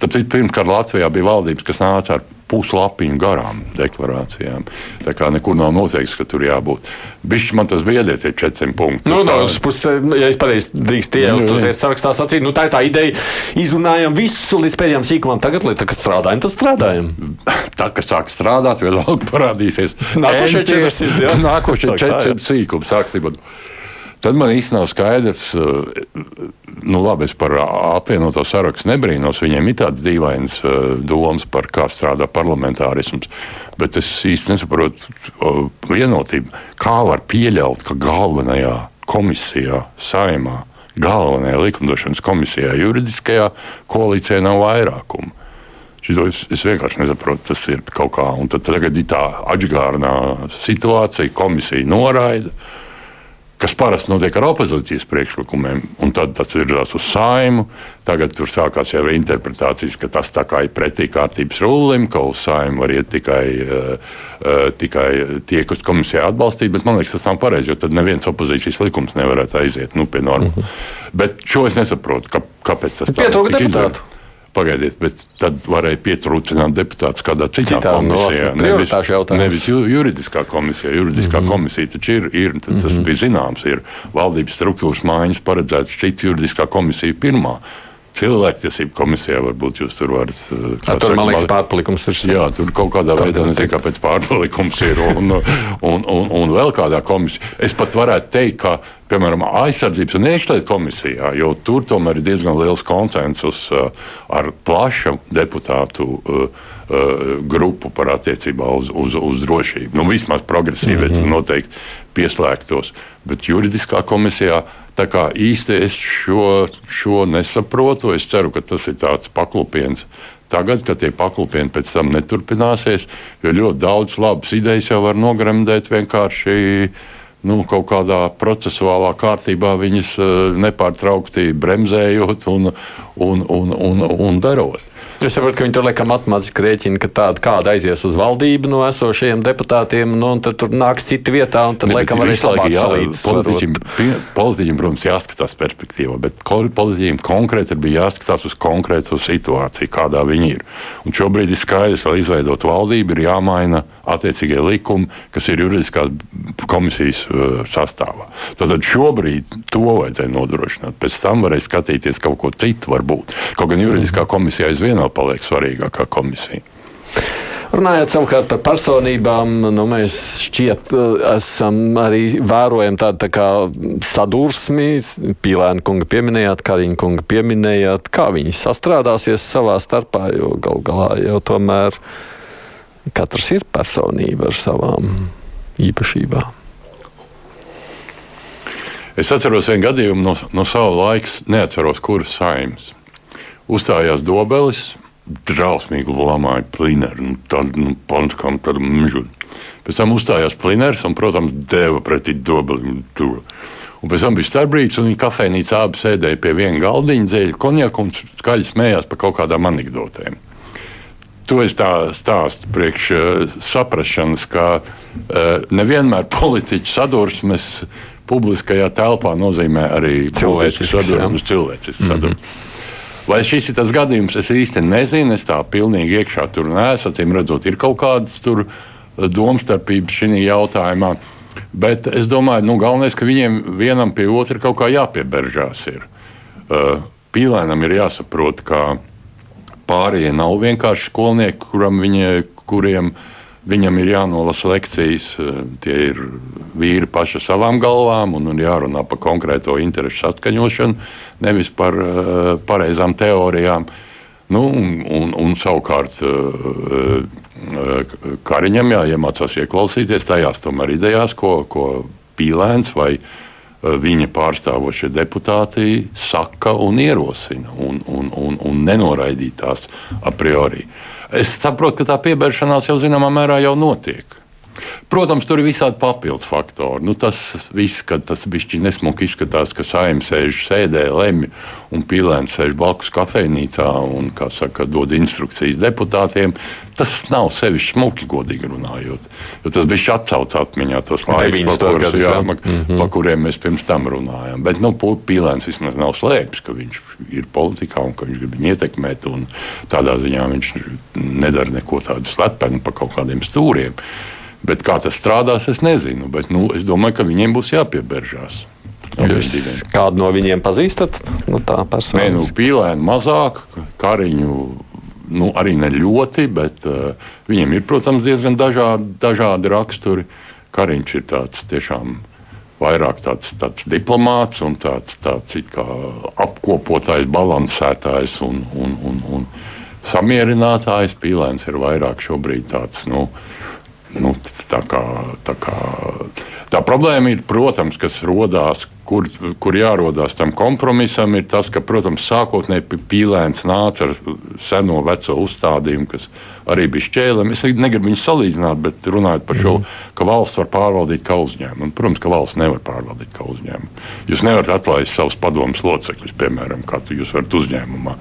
tad pirmkārt Latvijā bija valdības, kas nāca ar puslapiņu garām deklarācijām. Tā kā nekur nav noteikts, ka tur jābūt. Bišķi man tas biedē, tie 400 punkti. Nu, no, no, puses, ja es pareizi drīkst iejaukt, tad es sarakstā sacīju, nu tā ir tā ideja, izrunājam visu līdz pēdējām sīkumam. Tagad, lai tā, kad strādājam, tad strādājam. Tā, kas sāk strādāt, vienalga parādīsies. Nākošie 400, jā. Nākošie 400 sīkumi sāksim. Tad man īstenībā nav skaidrs, eh, nu, labi, es par apvienoto sarakstu nebrīnos. Viņiem ir tāds dīvains eh, domas par kā strādā parlamentārisms, bet es īstenībā nesaprotu vienotību. Kā var pieļaut, ka galvenajā komisijā, saimā, galvenajā likumdošanas komisijā, juridiskajā koalīcijā nav vairākuma? Šito es, es vienkārši nesaprotu, tas ir kaut kā. Un tad tagad ir tā atgādnā situācija, komisija noraida kas parasti notiek ar opozīcijas priekšlikumiem, un tad tas virzās uz saimu. Tagad tur sākās jau interpretācijas, ka tas ir pretī kārtības rulim, ka uz saimu var iet tikai, uh, tikai tie, kas komisijā atbalstīja. Bet man liekas, tas nav pareizi, jo tad neviens opozīcijas likums nevarētu aiziet nu, pie normām. Mm -hmm. Bet šo es nesaprotu, ka, kāpēc tas tā ir. Pietrūka Pagaidiet, bet tad varēja pietrūcināt deputātus kādā citā Citā, komisijā. No, nevis, nevis ju, juridiskā komisija. Juridiskā mm -hmm. komisija taču ir, ir tas mm -hmm. bija zināms, ir valdības struktūras mājas paredzēts cits juridiskā komisija pirmā. Cilvēktiesību komisijā varbūt jūs tur varat. Uh, tur, saka, man liekas, pārpalikums ir. Jā, tur kaut kādā veidā nezinu, kāpēc pārpalikums ir. Un, un, un, un vēl kādā komisijā. Es pat varētu teikt, ka, piemēram, aizsardzības un iekšlietu komisijā, jo tur tomēr ir diezgan liels konsensus uh, ar plašu deputātu uh, grupu par attiecībā uz, uz, uz drošību. Nu, vismaz progresīvi mm -hmm. noteikti pieslēgtos. Bet juridiskā komisijā Tā kā īsti es šo, šo nesaprotu. Es ceru, ka tas ir tāds paklupiens. Tagad, kad tie paklupieni pēc tam neturpināsies, jo ļoti daudz labas idejas jau var nogremdēt vienkārši nu, kaut kādā procesuālā kārtībā, viņas eh, nepārtraukti bremzējot un, un, un, un, un darot. Es saprotu, ka viņi tur laikam matemātiski rēķina, ka tāda kāda aizies uz valdību no esošajiem deputātiem, nu, un tad tur nāks cita vietā, un tad, ne, laikam, arī labāk salīdzināts. Politiķim, politiķim, protams, jāskatās perspektīvā, bet politiķim konkrēti ir jāskatās uz konkrētu situāciju, kādā viņi ir. Un šobrīd ir skaidrs, lai izveidot valdību, ir jāmaina attiecīgie likumi, kas ir juridiskās komisijas uh, sastāvā. Tad šobrīd to vajadzēja nodrošināt. Pēc tam varēja skatīties kaut ko citu, varbūt. Kaut gan juridiskā komisija aizvien vēl paliek svarīgākā komisija. Runājot savukārt par personībām, nu, mēs šķiet, eh, esam arī vērojam tādu tā kā sadursmi. Pīlēna kunga pieminējāt, Kariņa kunga pieminējāt, kā viņi sastrādāsies savā starpā, jo gal galā jau tomēr katrs ir personība ar savām īpašībām. Es atceros vienu gadījumu no, no sava laika, neatceros, kuras saimnes uzstājās Dobelis, drausmīgi lamāja plineru, nu, tādu nu, panskām, tādu mežu. Pēc tam uzstājās pliners un, protams, deva pretī Dobelim tur. Un pēc tam bija starpbrīds, un viņi kafejnīcā abi sēdēja pie viena galdiņa, dzēļa konjaku un skaļi smējās par kaut kādām anekdotēm. To es tā stāstu priekš uh, saprašanas, ka uh, nevienmēr politiķu sadursmes publiskajā telpā nozīmē arī cilvēcisku sadursmes, cilvēcisku sadursmes. Mm -hmm. Vai šis ir tas gadījums, es īsti nezinu. Es tā pilnīgi iekšā tur neesmu. Acīm redzot, ir kaut kādas eh, domstarpības šajā jautājumā. Bet es domāju, nu, galvenais, ka viņiem vienam pie otra kaut kā jāpieberžās. Ir. Uh, Pīlēnam ir jāsaprot, ka pārējie nav vienkārši skolnieki, kuram viņi, kuriem viņam ir jānolasa lekcijas. Tie ir vīri paši savām galvām un, un jārunā par konkrēto interesu atskaņošanu, nevis par uh, pareizām teorijām. Nu, un, un, un savukārt uh, Kariņam jāiemācās ieklausīties tajās tomēr idejās, ko, ko Pīlēns vai viņa Eh, pārstāvošie deputāti saka un ierosina, un, un, un, un nenoraidīt tās a priori. Es saprotu, ka tā piebēršanās jau zināmā mērā jau notiek. Protams, tur ir visādi papildus faktori. Nu, tas viss, kad tas bišķi nesmuki izskatās, ka saimnieks sēž sēdē, lemj, un pīlēns sēž blakus kafejnīcā un, kā saka, dod instrukcijas deputātiem. Tas nav sevišķi smuki, godīgi runājot. Jo tas bija atcauts atmiņā tos laikus, pa, kurus, jā, mm -hmm. pa kuriem mēs pirms tam runājām. Bet nu, pīlēns vismaz nav slēpis, ka viņš ir politikā un ka viņš grib viņu ietekmēt. Tādā ziņā viņš nedara neko tādu slepenu pa kaut kādiem stūriem. Bet kā tas strādās, es nezinu. Bet, nu, es domāju, ka viņiem būs jāpieberžās. Jūs kādu no viņiem pazīstat? Nu, tā Nē, nu, pīlēnu mazāk, kariņu nu, arī ne ļoti, bet uh, viņiem ir, protams, diezgan dažādi, dažādi raksturi. Kariņš ir tāds tiešām vairāk tāds, tāds diplomāts un tāds, tāds apkopotājs, balansētājs un, un, un, un samierinātājs. Pīlēns ir vairāk šobrīd tāds. Nu, Nu, tā, kā, tā, kā, tā problēma ir, protams, kas radās kur, kur jārodās tam kompromisam, ir tas, ka, protams, sākotnēji pīlēns nāca ar seno veco uzstādījumu, kas arī bija šķēlēm. Es negribu viņu salīdzināt, bet runājot par šo, mhm. ka valsts var pārvaldīt kā uzņēmumu. Un, protams, ka valsts nevar pārvaldīt kā uzņēmumu. Jūs nevarat atlaist savus padomus locekļus, piemēram, kā jūs varat uzņēmumā.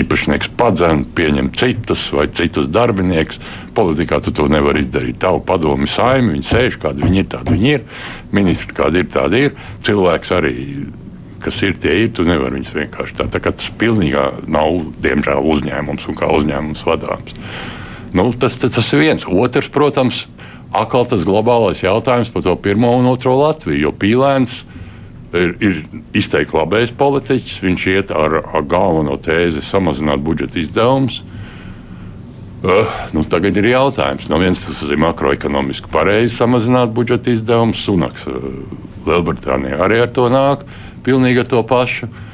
Īpašnieks padzēna, pieņem citus vai citus darbiniekus. Politikā tu to nevari izdarīt. Tavu padomu saimi, viņi sēž, kādi viņi ir, tādi viņi ir. Ministri kādi ir, tādi ir. Cilvēks arī, kas ir tie ir, tu nevari viņus vienkārši tā. tā tas pilnībā nav, diemžēl, uzņēmums un kā uzņēmums vadāms. Nu, tas, tas, tas ir viens. Otrs, protams, atkal tas globālais jautājums par to pirmo un otro Latviju. Jo pīlēns ir, ir izteikti labējs politiķis, viņš iet ar, ar galveno tēzi samazināt budžeta izdevumus. Uh, nu, tagad ir jautājums. No vienas puses, ir makroekonomiski pareizi samazināt budžeta izdevumus. Sunaks uh, Lielbritānija arī ar to nāk, pilnīgi ar to pašu. Uh,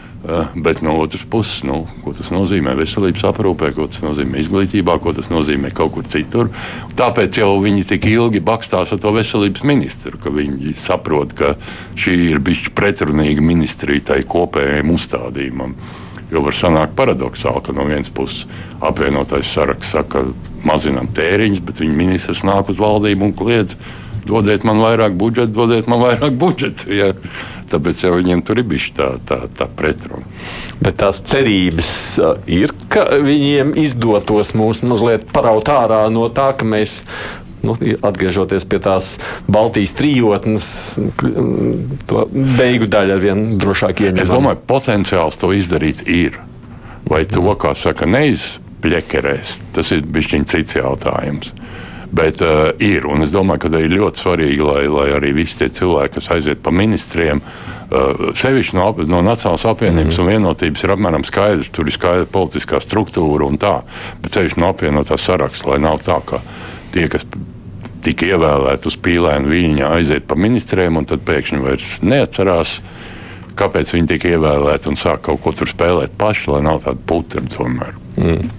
bet no otras puses, nu, ko tas nozīmē veselības aprūpē, ko tas nozīmē izglītībā, ko tas nozīmē kaut kur citur. Tāpēc jau viņi tik ilgi bakstās ar to veselības ministru, ka viņi saprot, ka šī ir bijusi pretrunīga ministrija tai kopējiem uzstādījumam. Jo var sanākt paradoxāli, ka no vienas puses apvienotais saraksts saka, mazinām tēriņus, bet viņa ministrs nāk uz valdību un kliedz. Dodiet man vairāk budžeta, dodiet man vairāk budžeta. Ja. Tāpēc jau viņiem tur ir bijusi tā, tā, tā pretruna. Bet tās cerības ir, ka viņiem izdotos mūs mazliet paraut ārā no tā, ka mēs nu, atgriežoties pie tās Baltijas trijotnes, to beigu daļu ar vien drošāk ieņemt. Es domāju, potenciāls to izdarīt ir. Vai to, kā saka, neizpļekerēs, tas ir bijis cits jautājums. Bet uh, ir, un es domāju, ka ir ļoti svarīgi, lai, lai arī visi tie cilvēki, kas aiziet pa ministriem, uh, sevišķi no, no Nacionālās apvienības mm. un vienotības, ir apmēram skaidrs. Tur ir skaidra politiskā struktūra un tā, bet sevišķi no apvienotā saraksta, lai nav tā, ka tie, kas tika ievēlēti uz pīlēnu viņa, aiziet pa ministriem, un tad pēkšņi vairs neatcerās, kāpēc viņi tika ievēlēti un sāk kaut ko tur spēlēt paši, lai nav tāda putekļa tomēr. Mm.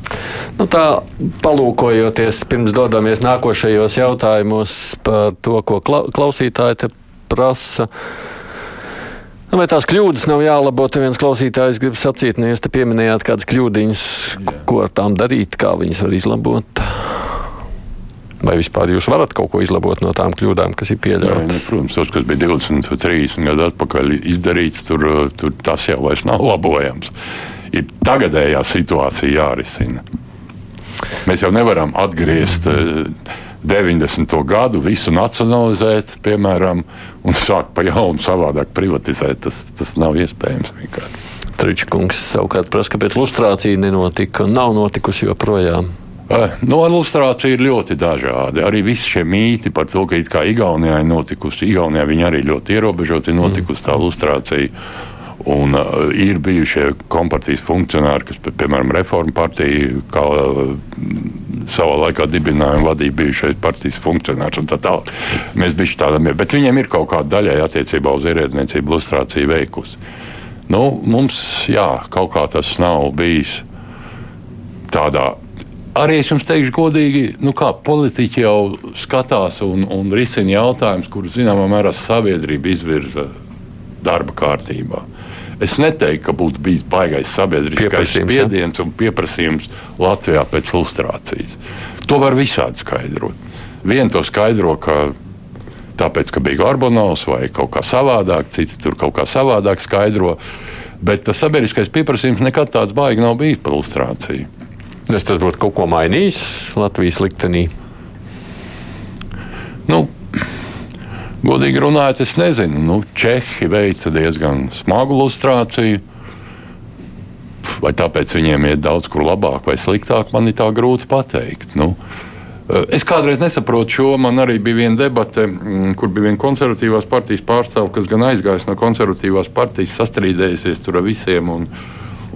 Nu, tā palūkojoties, pirms dodamies nākošajos jautājumos par to, ko klausītāji te prasa. Nu, vai tās kļūdas nav jālabo? Te viens klausītājs grib sacīt, nu, jūs te pieminējāt kādas kļūdiņas, ko ar tām darīt, kā viņas var izlabot. Vai vispār jūs varat kaut ko izlabot no tām kļūdām, kas ir pieļautas? Nu, protams, tas, kas bija 20 vai 30 gadu atpakaļ izdarīts, tur, tur tas jau vairs nav labojams. Ir tagadējā situācija jārisina. Mēs jau nevaram atgriezt 90. gadu, visu nacionalizēt, piemēram, un sākt pa jaunu savādāk privatizēt. Tas, tas nav iespējams vienkārši. Tričkungs savukārt prasa, kāpēc lustrācija nenotika un nav notikusi joprojām. No ilustrācija ir ļoti dažādi. Arī visi šie mīti par to, ka it kā Igaunijā ir notikusi, Igaunijā viņa arī ļoti ierobežoti ir notikusi tā ilustrācija. Un, uh, ir bijušie kompartijas funkcionāri, kas, piemēram, Reformu partiju, kā uh, savā laikā dibināja un vadīja bijušais partijas funkcionārs. Tā tā. Mēs bijām tādam, bet viņiem ir kaut kāda daļai attiecībā uz ierēdniecību, ilustrāciju veikusi. Nu, mums, jā, kaut kā tas nav bijis tādā arī es jums teikšu, godīgi, nu kā politiķi jau skatās un, un risina jautājumus, kurus zināmā mērā sabiedrība izvirza darba kārtībā. Es neteiktu, ka būtu bijis baisais sabiedriskais spiediens un pieprasījums Latvijā pēc lustrācijas. To var visādi skaidrot. Viens to skaidro, ka tāpēc, ka bija Gorbanovs vai kaut kā savādāk, cits tur kaut kā savādāk skaidro. Bet tas sabiedriskais pieprasījums nekad tāds baigi nav bijis par lustrāciju. Tas, tas būtu kaut ko mainījis Latvijas liktenī. Nu, godīgi runājot, es nezinu. Nu, Čehi veica diezgan smagu lustrāciju. Vai tāpēc viņiem iet daudz kur labāk vai sliktāk, man ir tā grūti pateikt. Nu, Es kādreiz nesaprotu šo. Man arī bija viena debate, mm, kur bija viena konservatīvās partijas pārstāve, kas gan aizgājis no konservatīvās partijas, sastrīdējusies tur ar visiem. Un,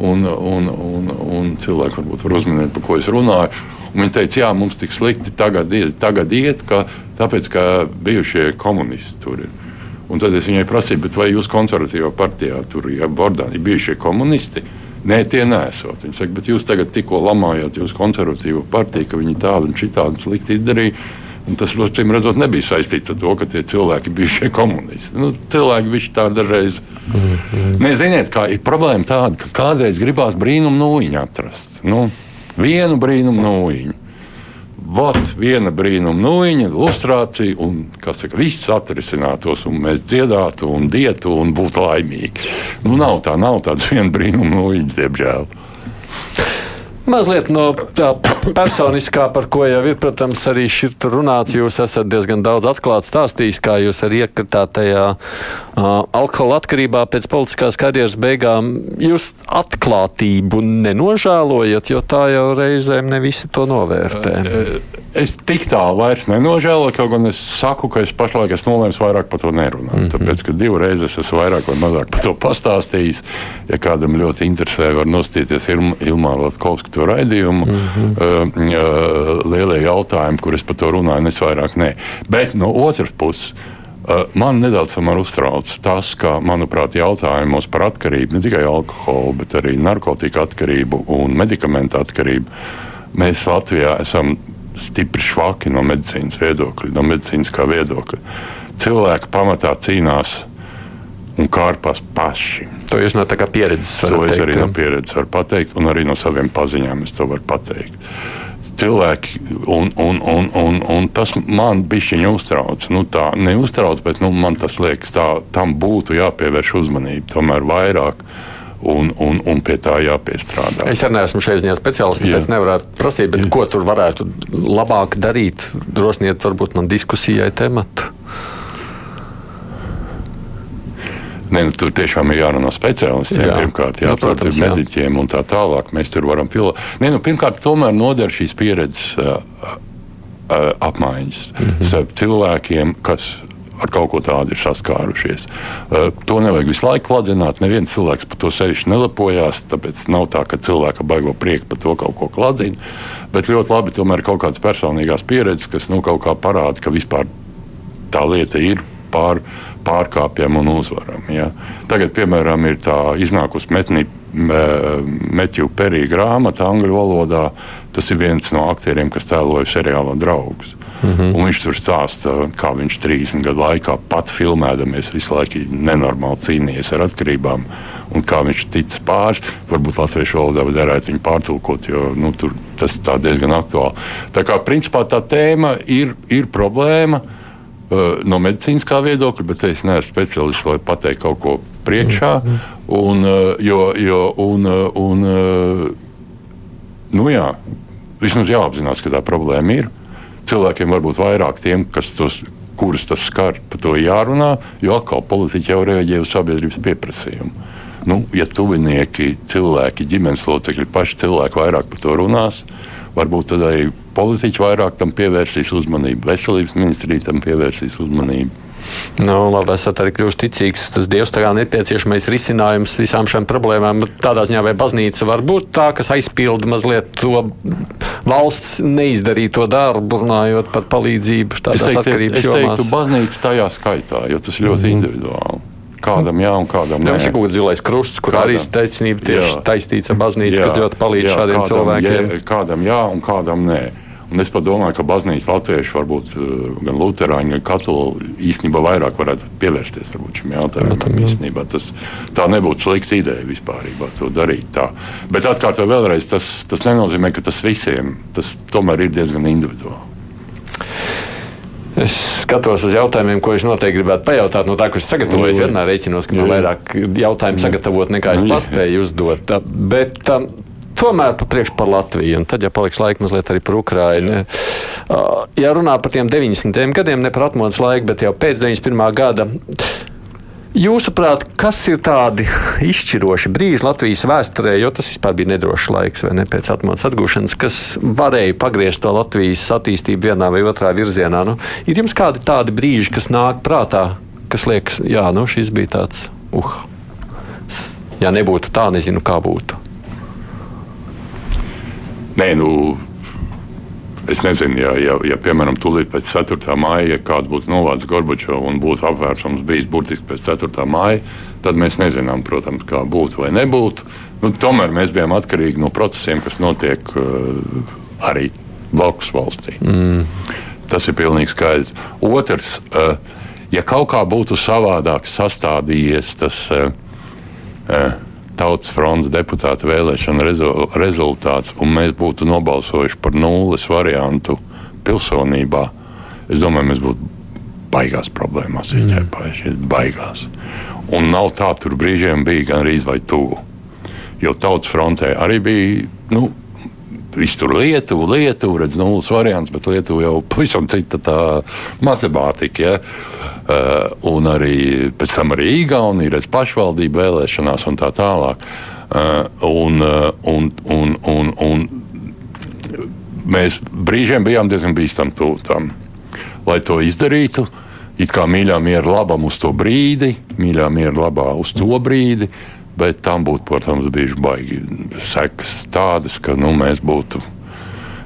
un, un, un, un cilvēki varbūt var uzminēt, par ko es runāju. Un viņi teica, jā, mums tik slikti tagad iet, tagad iet ka, tāpēc, ka bijušie komunisti tur ir. Un tad es viņai prasīju, vai jūs konservatīvā partijā tur ja, bordā, ir bijušie komunisti? Nē, tie nesot. Viņi saka, bet jūs tagad tikko lamājāt jūsu konservatīvo partiju, ka viņi tādu un šitādu slikti izdarīja. Un tas, acīm redzot, nebija saistīts ar to, ka tie cilvēki bija šie komunisti. Nu, cilvēki viņš tā dažreiz. Mm -hmm. Nē, ziniet, kā ir problēma tāda, ka kādreiz gribās brīnumu nūjiņu atrast. Nu, vienu brīnumu nūjiņu. Vot viena brīnuma nūjiņa, ilustrācija, un saka, viss atrisinātos, un mēs dziedātu, un dietu, un būtu laimīgi. Nu, nav tā, nav tādas viena brīnuma nūjiņa, diemžēl. Mazliet no tā personiskā, par ko jau ir, protams, arī šeit runāts. Jūs esat diezgan daudz atklāti stāstījis, kā jūs arī iekritāt tajā uh, alkohola atkarībā pēc politiskās karjeras beigām. Jūs atklātību nenožēlojat, jo tā jau reizēm ne visi to novērtē. Es tik tālu vairs nenožēloju, kaut gan es saku, ka es pašlaik esmu nolēmis vairāk par to nerunāt. Mm -hmm. Tāpēc, ka divreiz es esmu vairāk vai mazāk par to pastāstījis. Ja kādam ļoti interesē, var nostīties Ilmā Latkovska to raidījumu. Mm -hmm. uh, uh, lielie jautājumi, kur es par to runāju, es vairāk nē. Bet no otras puses. Uh, man nedaudz uztrauc tas, ka, manuprāt, jautājumos par atkarību, ne tikai alkoholu, bet arī narkotiku atkarību un medikamentu atkarību, mēs Latvijā esam stipri švaki no medicīnas viedokļa, no medicīniskā viedokļa. Cilvēki pamatā cīnās un kārpās paši. To jūs no tā kā pieredzes varat to teikt. To es arī ja? no pieredzes varu pateikt, un arī no saviem paziņām es to varu pateikt. Cilvēki, un, un, un, un, un tas man bišķiņi uztrauc. Nu, tā neuztrauc, bet nu, man tas liekas, tā, tam būtu jāpievērš uzmanība tomēr vairāk. Un, un, un pie tā jāpiestrādā. Es arī neesmu šeit ziņā speciālists, tāpēc nevaru prasīt, bet Jā. ko tur varētu labāk darīt? Drosniet, varbūt man diskusijai tematu. Ne, nu, tur tiešām ir jārunā speciālistiem. Jā. Pirmkārt, jā, nu, jā. mediķiem un tā tālāk. Mēs tur varam pilot. Ne, nu, pirmkārt, tomēr noder šīs pieredzes uh, uh, apmaiņas mm -hmm. starp cilvēkiem, kas ar kaut ko tādu ir saskārušies. Uh, to nevajag visu laiku kladināt. Neviens cilvēks par to sevišķi nelapojās. Tāpēc nav tā, ka cilvēka baigo prieku par to kaut ko kladina. Bet ļoti labi tomēr kaut kādas personīgās pieredzes, kas nu, kaut kā parāda, ka vispār tā lieta ir pār, pārkāpjam un uzvaram. Ja. Tagad, piemēram, ir tā iznākusi metnī. Metju Perī grāmata angļu valodā. Tas ir viens no aktieriem, kas tēloja seriāla draugus. Mm -hmm. Un viņš tur stāsta, kā viņš 30 gadu laikā pat filmēdamies, visu laiku nenormāli cīnījies ar atkarībām. Un kā viņš tic pāri, varbūt latviešu valodā varētu viņu pārtulkot, jo nu, tur, tas ir diezgan aktuāli. Tā kā principā tā tēma ir, ir problēma. Uh, no medicīniskā viedokļa, bet es neesmu speciālists, lai pateiktu kaut ko priekšā. Mhm. Un, uh, jo, jo, un, uh, un, nu jā, vismaz jāapzinās, ka tā problēma ir. Cilvēkiem varbūt vairāk tiem, kas tos, kurus tas skar, par to jārunā, jo atkal politiķi jau reaģē uz sabiedrības pieprasījumu. Nu, ja tuvinieki, cilvēki, ģimenes locekļi, paši cilvēki vairāk par to runās, varbūt tad arī politiķi vairāk tam pievērsīs uzmanību, veselības ministrija tam pievērsīs uzmanību. Nu, labi, esat arī kļuvuši ticīgs. Tas Dievs tā kā nepieciešamais risinājums visām šīm problēmām. Tādā ziņā, vai baznīca var būt tā, kas aizpilda mazliet to valsts neizdarīto darbu, runājot par palīdzību tādās es teiktu, atkarības jomās. Es teiktu, baznīca tajā skaitā, jo tas ļoti mm. individuāli. Kādam jā, un kādam nē. Mums ir kaut kāds zilais krusts, kur kādam, arī taisnība tieši jā, taistīts ar baznīcu, jā, kas ļoti palīdz jā, šādiem kādam, cilvēkiem. Jā, kādam jā, un kādam nē. Un es domāju, ka baznīcas latvieši, varbūt eh, gan luterāņi, gan katoļi īstenībā vairāk varētu pievērsties šim jautājumam. Īstenībā tas tā nebūtu slikta ideja vispār to darīt. Tā. Bet atkārtoju vēlreiz, tas, tas nenozīmē, ka tas visiem tas tomēr ir diezgan individuāli. Es skatos uz jautājumiem, ko es noteikti gribētu pajautāt. No tā, sagatavoju, es vienmēr rēķinos, ka man vairāk jautājumu sagatavot nekā es paspēju uzdot. Bet tomēr papriekš par Latviju, un tad, ja paliks laika mazliet arī par Ukrainu. Ja runā par tiem 90. gadiem, ne par atmodas laiku, bet jau pēc 91. gada. Jūsuprāt, kas ir tādi izšķiroši brīži Latvijas vēsturē, jo tas vispār bija nedrošs laiks, vai ne pēc atmodas atgūšanas, kas varēja pagriezt to Latvijas attīstību vienā vai otrā virzienā? Nu, ir jums kādi tādi brīži, kas nāk prātā, kas liekas, jā, nu šis bija tāds, uh, ja nebūtu tā, nezinu, kā būtu. Nē, nu, es nezinu, ja, ja, ja piemēram, tūlīt pēc 4. māja, ja kāds būtu novācis Gorbačovu un būtu apvērsums bijis burtiski pēc 4. māja, tad mēs nezinām, protams, kā būtu vai nebūtu. Nu, tomēr mēs bijām atkarīgi no procesiem, kas notiek uh, arī blakus valstī. Mm. Tas ir pilnīgi skaidrs. Otrs, uh, ja kaut kā būtu savādāk sastādījies tas. Uh, uh, Tautas fronts deputāta vēlēšana rezultāts, un mēs būtu nobalsojuši par nulles variantu pilsonībā, es domāju, mēs būtu baigās problēmās mm. ieķēpājušies. Baigās. Un nav tā, tur brīžiem bija gan arī vai tuvu. Jo tautas frontē arī bija nu, Viss tur Lietuva, Lietuva, redz, nulles variants, bet Lietuva jau pavisam cita tā matemātika. Ja? Uh, un arī pēc tam arī Igaunija, redz, pašvaldību vēlēšanās un tā tālāk. Uh, un, uh, un, un, un, un mēs brīžiem bijām diezgan bīstami tam, lai to izdarītu. It kā mīļā miera labam uz to brīdi, mīļā miera labā uz to brīdi. Uh, Bet tam būtu, protams, bijuši baigi sekas tādas, ka nu, mēs būtu.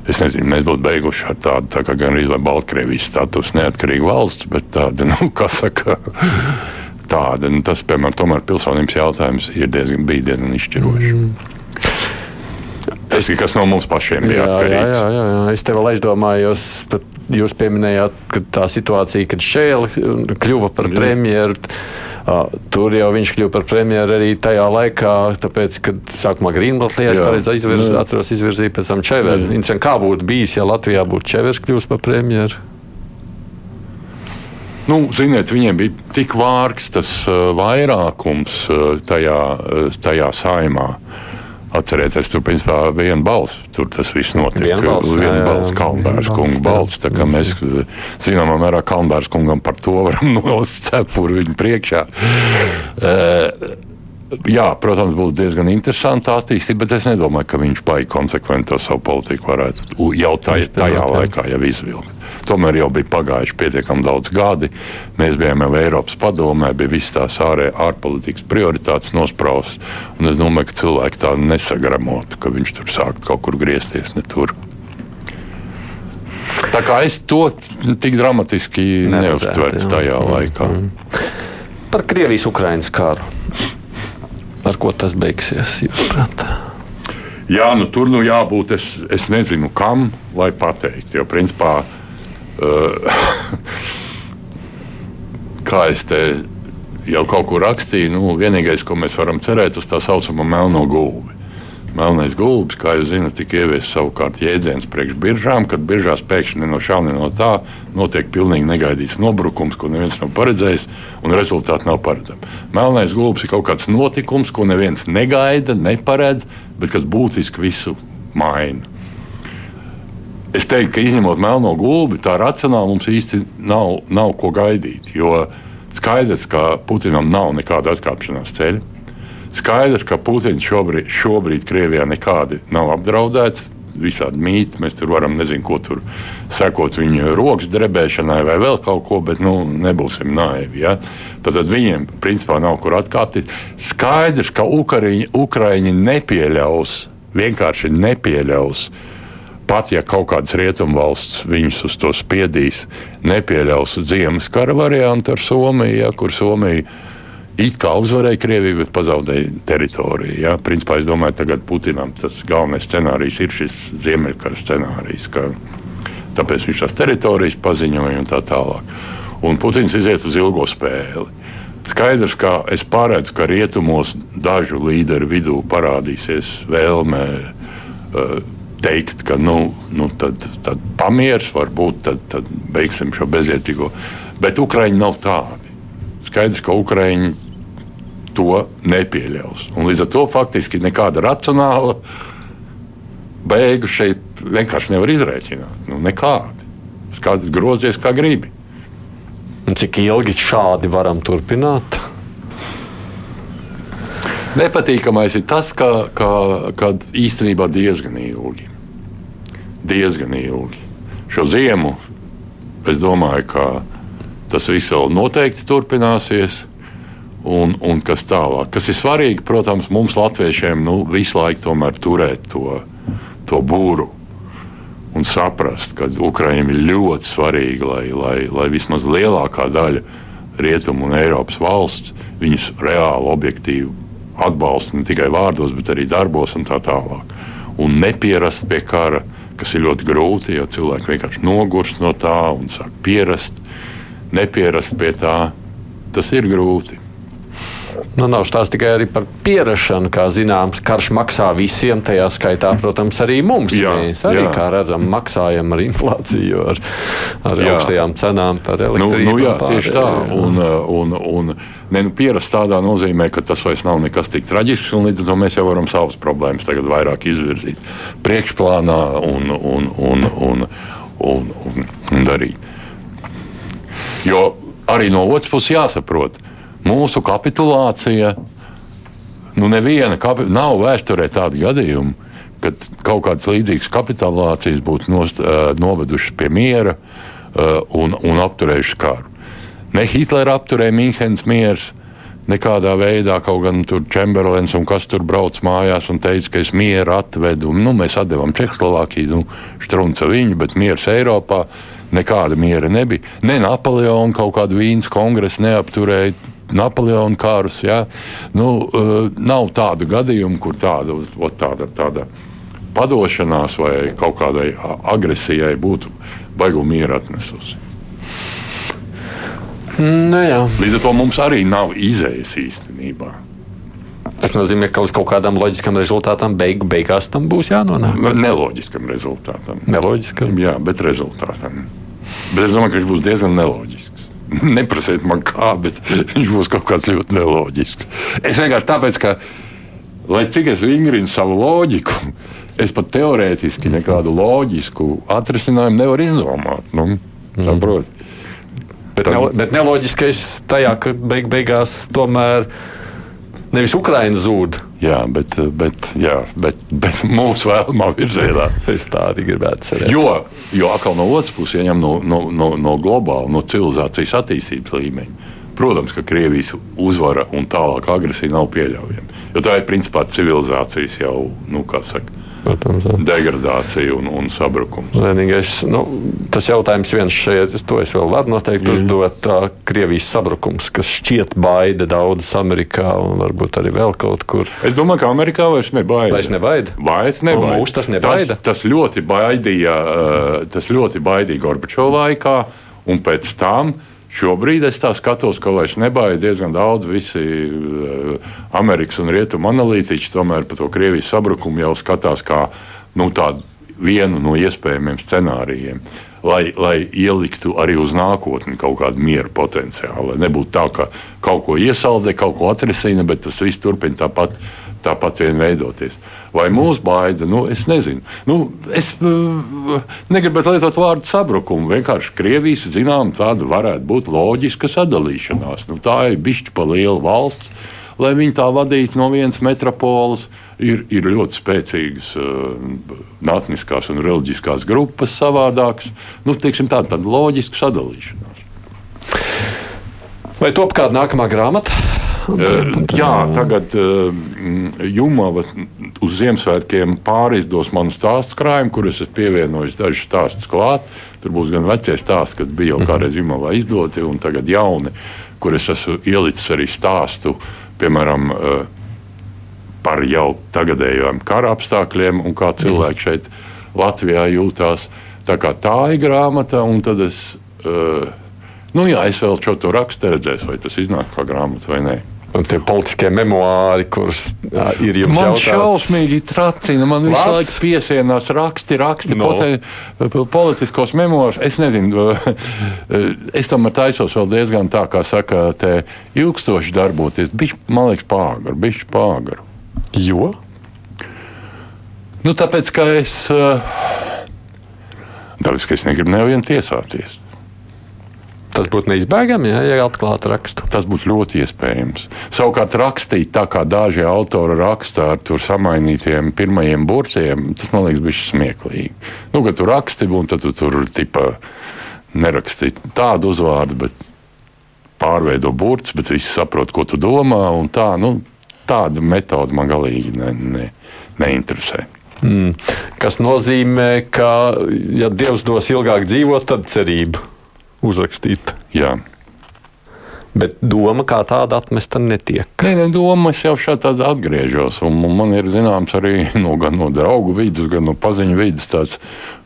Es nezinu, mēs būtu beiguši ar tādu tā kā gan arī Baltkrievijas statusu neatkarīgu valsts, bet tāda, nu, kas saka, tāda. Nu, tas, piemēram, tomēr pilsonības jautājums ir diezgan, bija diezgan izšķirošs. Mm. Tas ir kas no mums pašiem bija jā, atkarīgs. Jā, jā, jā. Es tev aizdomājos, jūs pieminējāt, ka tā situācija, kad Šēle kļuva par premjeru Tur jau viņš kļuva par premjeru arī tajā laikā, tāpēc, kad sākumā Grīnblatt lietas pareizi izvirz, atceros izvirzīja pēc tam Čevers. Kā būtu bijis, ja Latvijā būtu Čevers kļūst par premjeru? Nu, ziniet, viņiem bija tik vārgs tas uh, vairākums uh, tajā, uh, tajā saimā. Uh, Atcerieties, tur principā viena balss. Tur tas viss notika. Viena balss, Kalnbērs kunga balss. Tā kā mēs zināmā mērā Kalnbērs kungam par to varam nolist cepuri viņu priekšā. Uh, Jā, protams, būtu diezgan interesanti attīstīt, bet es nedomāju, ka viņš baigi konsekventi to savu politiku varētu jau taj, tajā laikā jau izvilkt. Tomēr jau bija pagājuši pietiekami daudz gadi. Mēs bijām jau Eiropas padomē, bija visas tās ārējās ārpolitikas prioritātes nospraustas. Es domāju, ka cilvēki tā nesagramotu, ka viņš tur sāktu kaut kur griezties ne tur. Tā kā es to tik dramatiski neuztvertu tajā laikā. Mm. Par Krievijas-Ukrainas karu. Ar ko tas beigsies, jūsuprāt? Jā, nu, tur nu jābūt. Es, es nezinu, kam lai pateikt. Jo, principā, uh, kā es te jau kaut kur rakstīju, nu, vienīgais, ko mēs varam cerēt, uz tā saucamo melno gulbi. Melnais gulbis, kā jūs zināt, tika ieviesis savukārt jēdziens priekš biržām, kad biržās pēkšņi no šā, no tā notiek pilnīgi negaidīts nobrukums, ko neviens nav paredzējis, un rezultāti nav paredzami. Melnais gulbis ir kaut kāds notikums, ko neviens negaida, neparedz, bet kas būtiski visu maina. Es teiktu, ka izņemot melno gulbi, tā racionāli mums īsti nav, nav ko gaidīt. Jo skaidrs, ka Putinam nav nekāda atkāpšanās ceļa. Skaidrs, ka Putins šobrīd, šobrīd Krievijā nekādi nav apdraudēts. visādi mīti. Mēs tur varam nezinu, ko tur sekot viņa rokas drebēšanai vai vēl kaut ko, bet nu, nebūsim naivi. Ja? Tad viņiem principā nav kur atkāpties. Skaidrs, ka Ukraiņi, Ukraiņi nepieļaus, vienkārši nepieļaus. Pat ja kaut kādas rietumvalsts viņus uz to spiedīs, nepieļaus ziemas kara variantu ar Somiju, ja, kur Somija it kā uzvarēja Krieviju, bet pazaudēja teritoriju. Ja? Principā es domāju, ka Putinam tas galvenais scenārijs ir šis ziemeļkara scenārijs. Ka, tāpēc viņš tās teritorijas paziņoja un tā tālāk. Un Putins iziet uz ilgo spēli. Skaidrs, ka es paredzu, ka rietumos dažu līderu vidū parādīsies vēlme uh, teikt, ka nu, nu, tad, tad pamieris varbūt tad, tad beigsim šo bezjēdzīgo. Bet Ukraiņi nav tādi. Skaidrs, ka Ukraiņi to nepieļaus. Un līdz ar to faktiski nekāda racionāla beigu šeit vienkārši nevar izrēķināt. Nu, nekādi. Skaties, grozies kā gribi. Un cik ilgi šādi varam turpināt? Nepatīkamais ir tas, ka, ka, ka īstenībā diezgan ilgi. Diezgan ilgi. Šo ziemu es domāju, ka tas viss vēl noteikti turpināsies un, un kas tālāk. Kas ir svarīgi, protams, mums, latviešiem, nu, visu laiku tomēr turēt to, to būru un saprast, ka Ukraiņiem ir ļoti svarīgi, lai, lai, lai vismaz lielākā daļa rietumu un Eiropas valsts viņus reāli, objektīvi atbalsta ne tikai vārdos, bet arī darbos un tā tālāk. Un nepierast pie kara, kas ir ļoti grūti, jo cilvēki vienkārši nogurst no tā un sāk pierast. Nepierast pie tā, tas ir grūti. Nu, nav stāsts tikai par pierašanu, kā zināms, karš maksā visiem, tajā skaitā, protams, arī mums. Jā, Mēs arī, jā. kā redzam, maksājam ar inflāciju, ar, ar jā. augstajām cenām par elektrību. Nu, nu, jā, tieši tā. Un, un, un, ne, nu, pierast tādā nozīmē, ka tas vairs nav nekas tik traģisks, un līdz ar to mēs jau varam savas problēmas tagad vairāk izvirzīt priekšplānā un, un, un, un, un, un, un darīt. Jo arī no otras puses jāsaprot, mūsu kapitulācija. Nu, neviena kapi nav vēsturē tāda gadījuma, kad kaut kādas līdzīgas kapitulācijas būtu nost, uh, novedušas pie miera uh, un, un apturējušas karu. Ne Hitlera apturēja Mīnhenes mieru. Nekādā veidā, kaut gan tur Čemberlins un kas tur brauc mājās un teica, ka es mieru atvedu. Nu, mēs atdevām Čehoslovākiju, nu, strunca viņu, bet miers Eiropā. Nekāda miera nebija. Ne Napoleona kaut kādu Vīnas kongresa neapturēja Napoleona kārus. Ja? Nu, uh, nav tādu gadījumu, kur tāda, tāda, tāda padošanās vai kaut kādai agresijai būtu baiguma miera atnesusi. Nu. Līdz ar to mums arī nav izējas īstenībā. Tas nozīmē, ka uz kaut kādam loģiskam rezultātam beigu, beigās tam būs jānonāk. Neloģiskam rezultātam. Neloģiskam. Jā, bet rezultātam. Bet es domāju, ka viņš būs diezgan neloģisks. Neprasiet man kā, bet viņš būs kaut kāds ļoti neloģisks. Es vienkārši tāpēc, ka, lai cik es vingrinu savu loģiku, es pat teorētiski nekādu loģisku atrisinājumu nevaru izdomāt. Nu, mm. Saprot? Bet, ne, bet neloģiskais tajā, ka beig, beigās tomēr nevis Ukraiņa zūd, Jā, bet, bet, jā, bet, bet mūsu vēlamā virzienā. Es tā arī gribētu cerēt. Jo, jo atkal no otras puses, ja ņem no, no, no, no globāla, no civilizācijas attīstības līmeņa, protams, ka Krievijas uzvara un tālāk agresija nav pieļaujama. Jo tā ir principā civilizācijas jau, nu, kā saka, Protams, degradācija un, un sabrukums. Vienīgais, nu, tas jautājums viens šeit, to es vēl varu noteikti jā. uzdot. Tā Krievijas sabrukums, kas šķiet baida daudz Amerikā un varbūt arī vēl kaut kur. Es domāju, ka Amerikā vairs nebaida. Vairs nebaida. Vairs nebaida. Mūs tas nebaida. Tas, tas ļoti baidīja, tas ļoti baidīja Gorbačova laikā un pēc tam. Šobrīd es tā skatos, ka vairs nebaida diezgan daudz visi uh, Amerikas un Rietumu analītiķi. Tomēr par to Krievijas sabrukumu jau skatās kā nu, vienu no iespējamiem scenārijiem. Lai, lai ieliktu arī uz nākotni kaut kādu miera potenciālu. Nebūtu tā, ka kaut ko iesaldē, kaut ko atrisina, bet tas viss turpina tāpat tāpat vien veidoties. Vai mūsu baida? Nu, es nezinu. Nu, es uh, negribētu lietot vārdu sabrukumu. Vienkārši Krievijas zinām, tāda varētu būt loģiska sadalīšanās. Nu, tā ir bišķi pa lielu valsts, lai viņi tā vadītu no vienas metropoles. Ir, ir ļoti spēcīgas uh, natniskās un reliģiskās grupas, savādākas. Nu, teiksim, tā, tāda loģiska sadalīšanās. Vai top kāda nākamā grāmata? Uh, jā, tagad uh, Jumava uz Ziemassvētkiem pārizdos manu stāstu krājumu, kur es esmu pievienojis dažus stāstus klāt. Tur būs gan vecie stāsti, kas bija jau mhm. kādreiz Jumavā izdoti, un tagad jauni, kur es esmu ielicis arī stāstu, piemēram, uh, par jau tagadējiem kara apstākļiem un kā cilvēki šeit Latvijā jūtās. Tā, tā ir grāmata, un tad es, uh, nu jā, es vēl šo to rakstu redzēšu, vai tas iznāk kā grāmata vai nē. Tie politiskie memoāri, kurus ir jums man jautāts. šausmīgi tracina. Man visu Lats? laiku piesienās raksti, raksti, no. pote, politiskos memoārus. Es nezinu, es tam taisos vēl diezgan tā, kā saka, te ilgstoši darboties. Bišķi, man liekas, pāgaru, bišķi pāgaru. Jo? Nu, tāpēc, ka es, tāpēc, ka es negribu nevienu tiesāties. Tas būtu neizbēgami, ja, ja atklātu rakstu. Tas būtu ļoti iespējams. Savukārt, rakstīt tā, kā daži autori raksta ar tur samainītiem pirmajiem burtiem, tas man liekas, bija smieklīgi. Nu, kad tu raksti, un tad tu tur tipa neraksti tādu uzvārdu, bet pārveido burtus, bet visi saprot, ko tu domā. Tā, nu, tāda metode man galīgi ne, ne, neinteresē. Mm. Kas nozīmē, ka, ja Dievs dos ilgāk dzīvot, tad cerība uzrakstīt. Jā. Bet doma kā tāda atmesta netiek. Nē, ne, doma jau šādi atgriežos. Man ir zināms arī no, gan no draugu vidus, gan no paziņu vidus tāds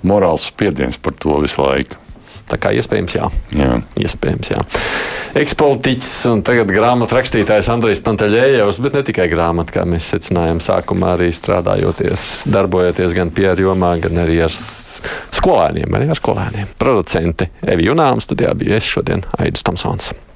morāls spiediens par to visu laiku. Tā kā iespējams, jā. jā. Iespējams, jā. Ekspolitiķis un tagad grāmatu rakstītājs Andrijs Panteļējevs, bet ne tikai grāmatu, kā mēs secinājām sākumā, arī strādājoties, darbojoties gan PR jomā, gan arī ar skolēniem, arī ar skolēniem. Producenti Evi Junām studijā bija es šodien Aidis Tomsons.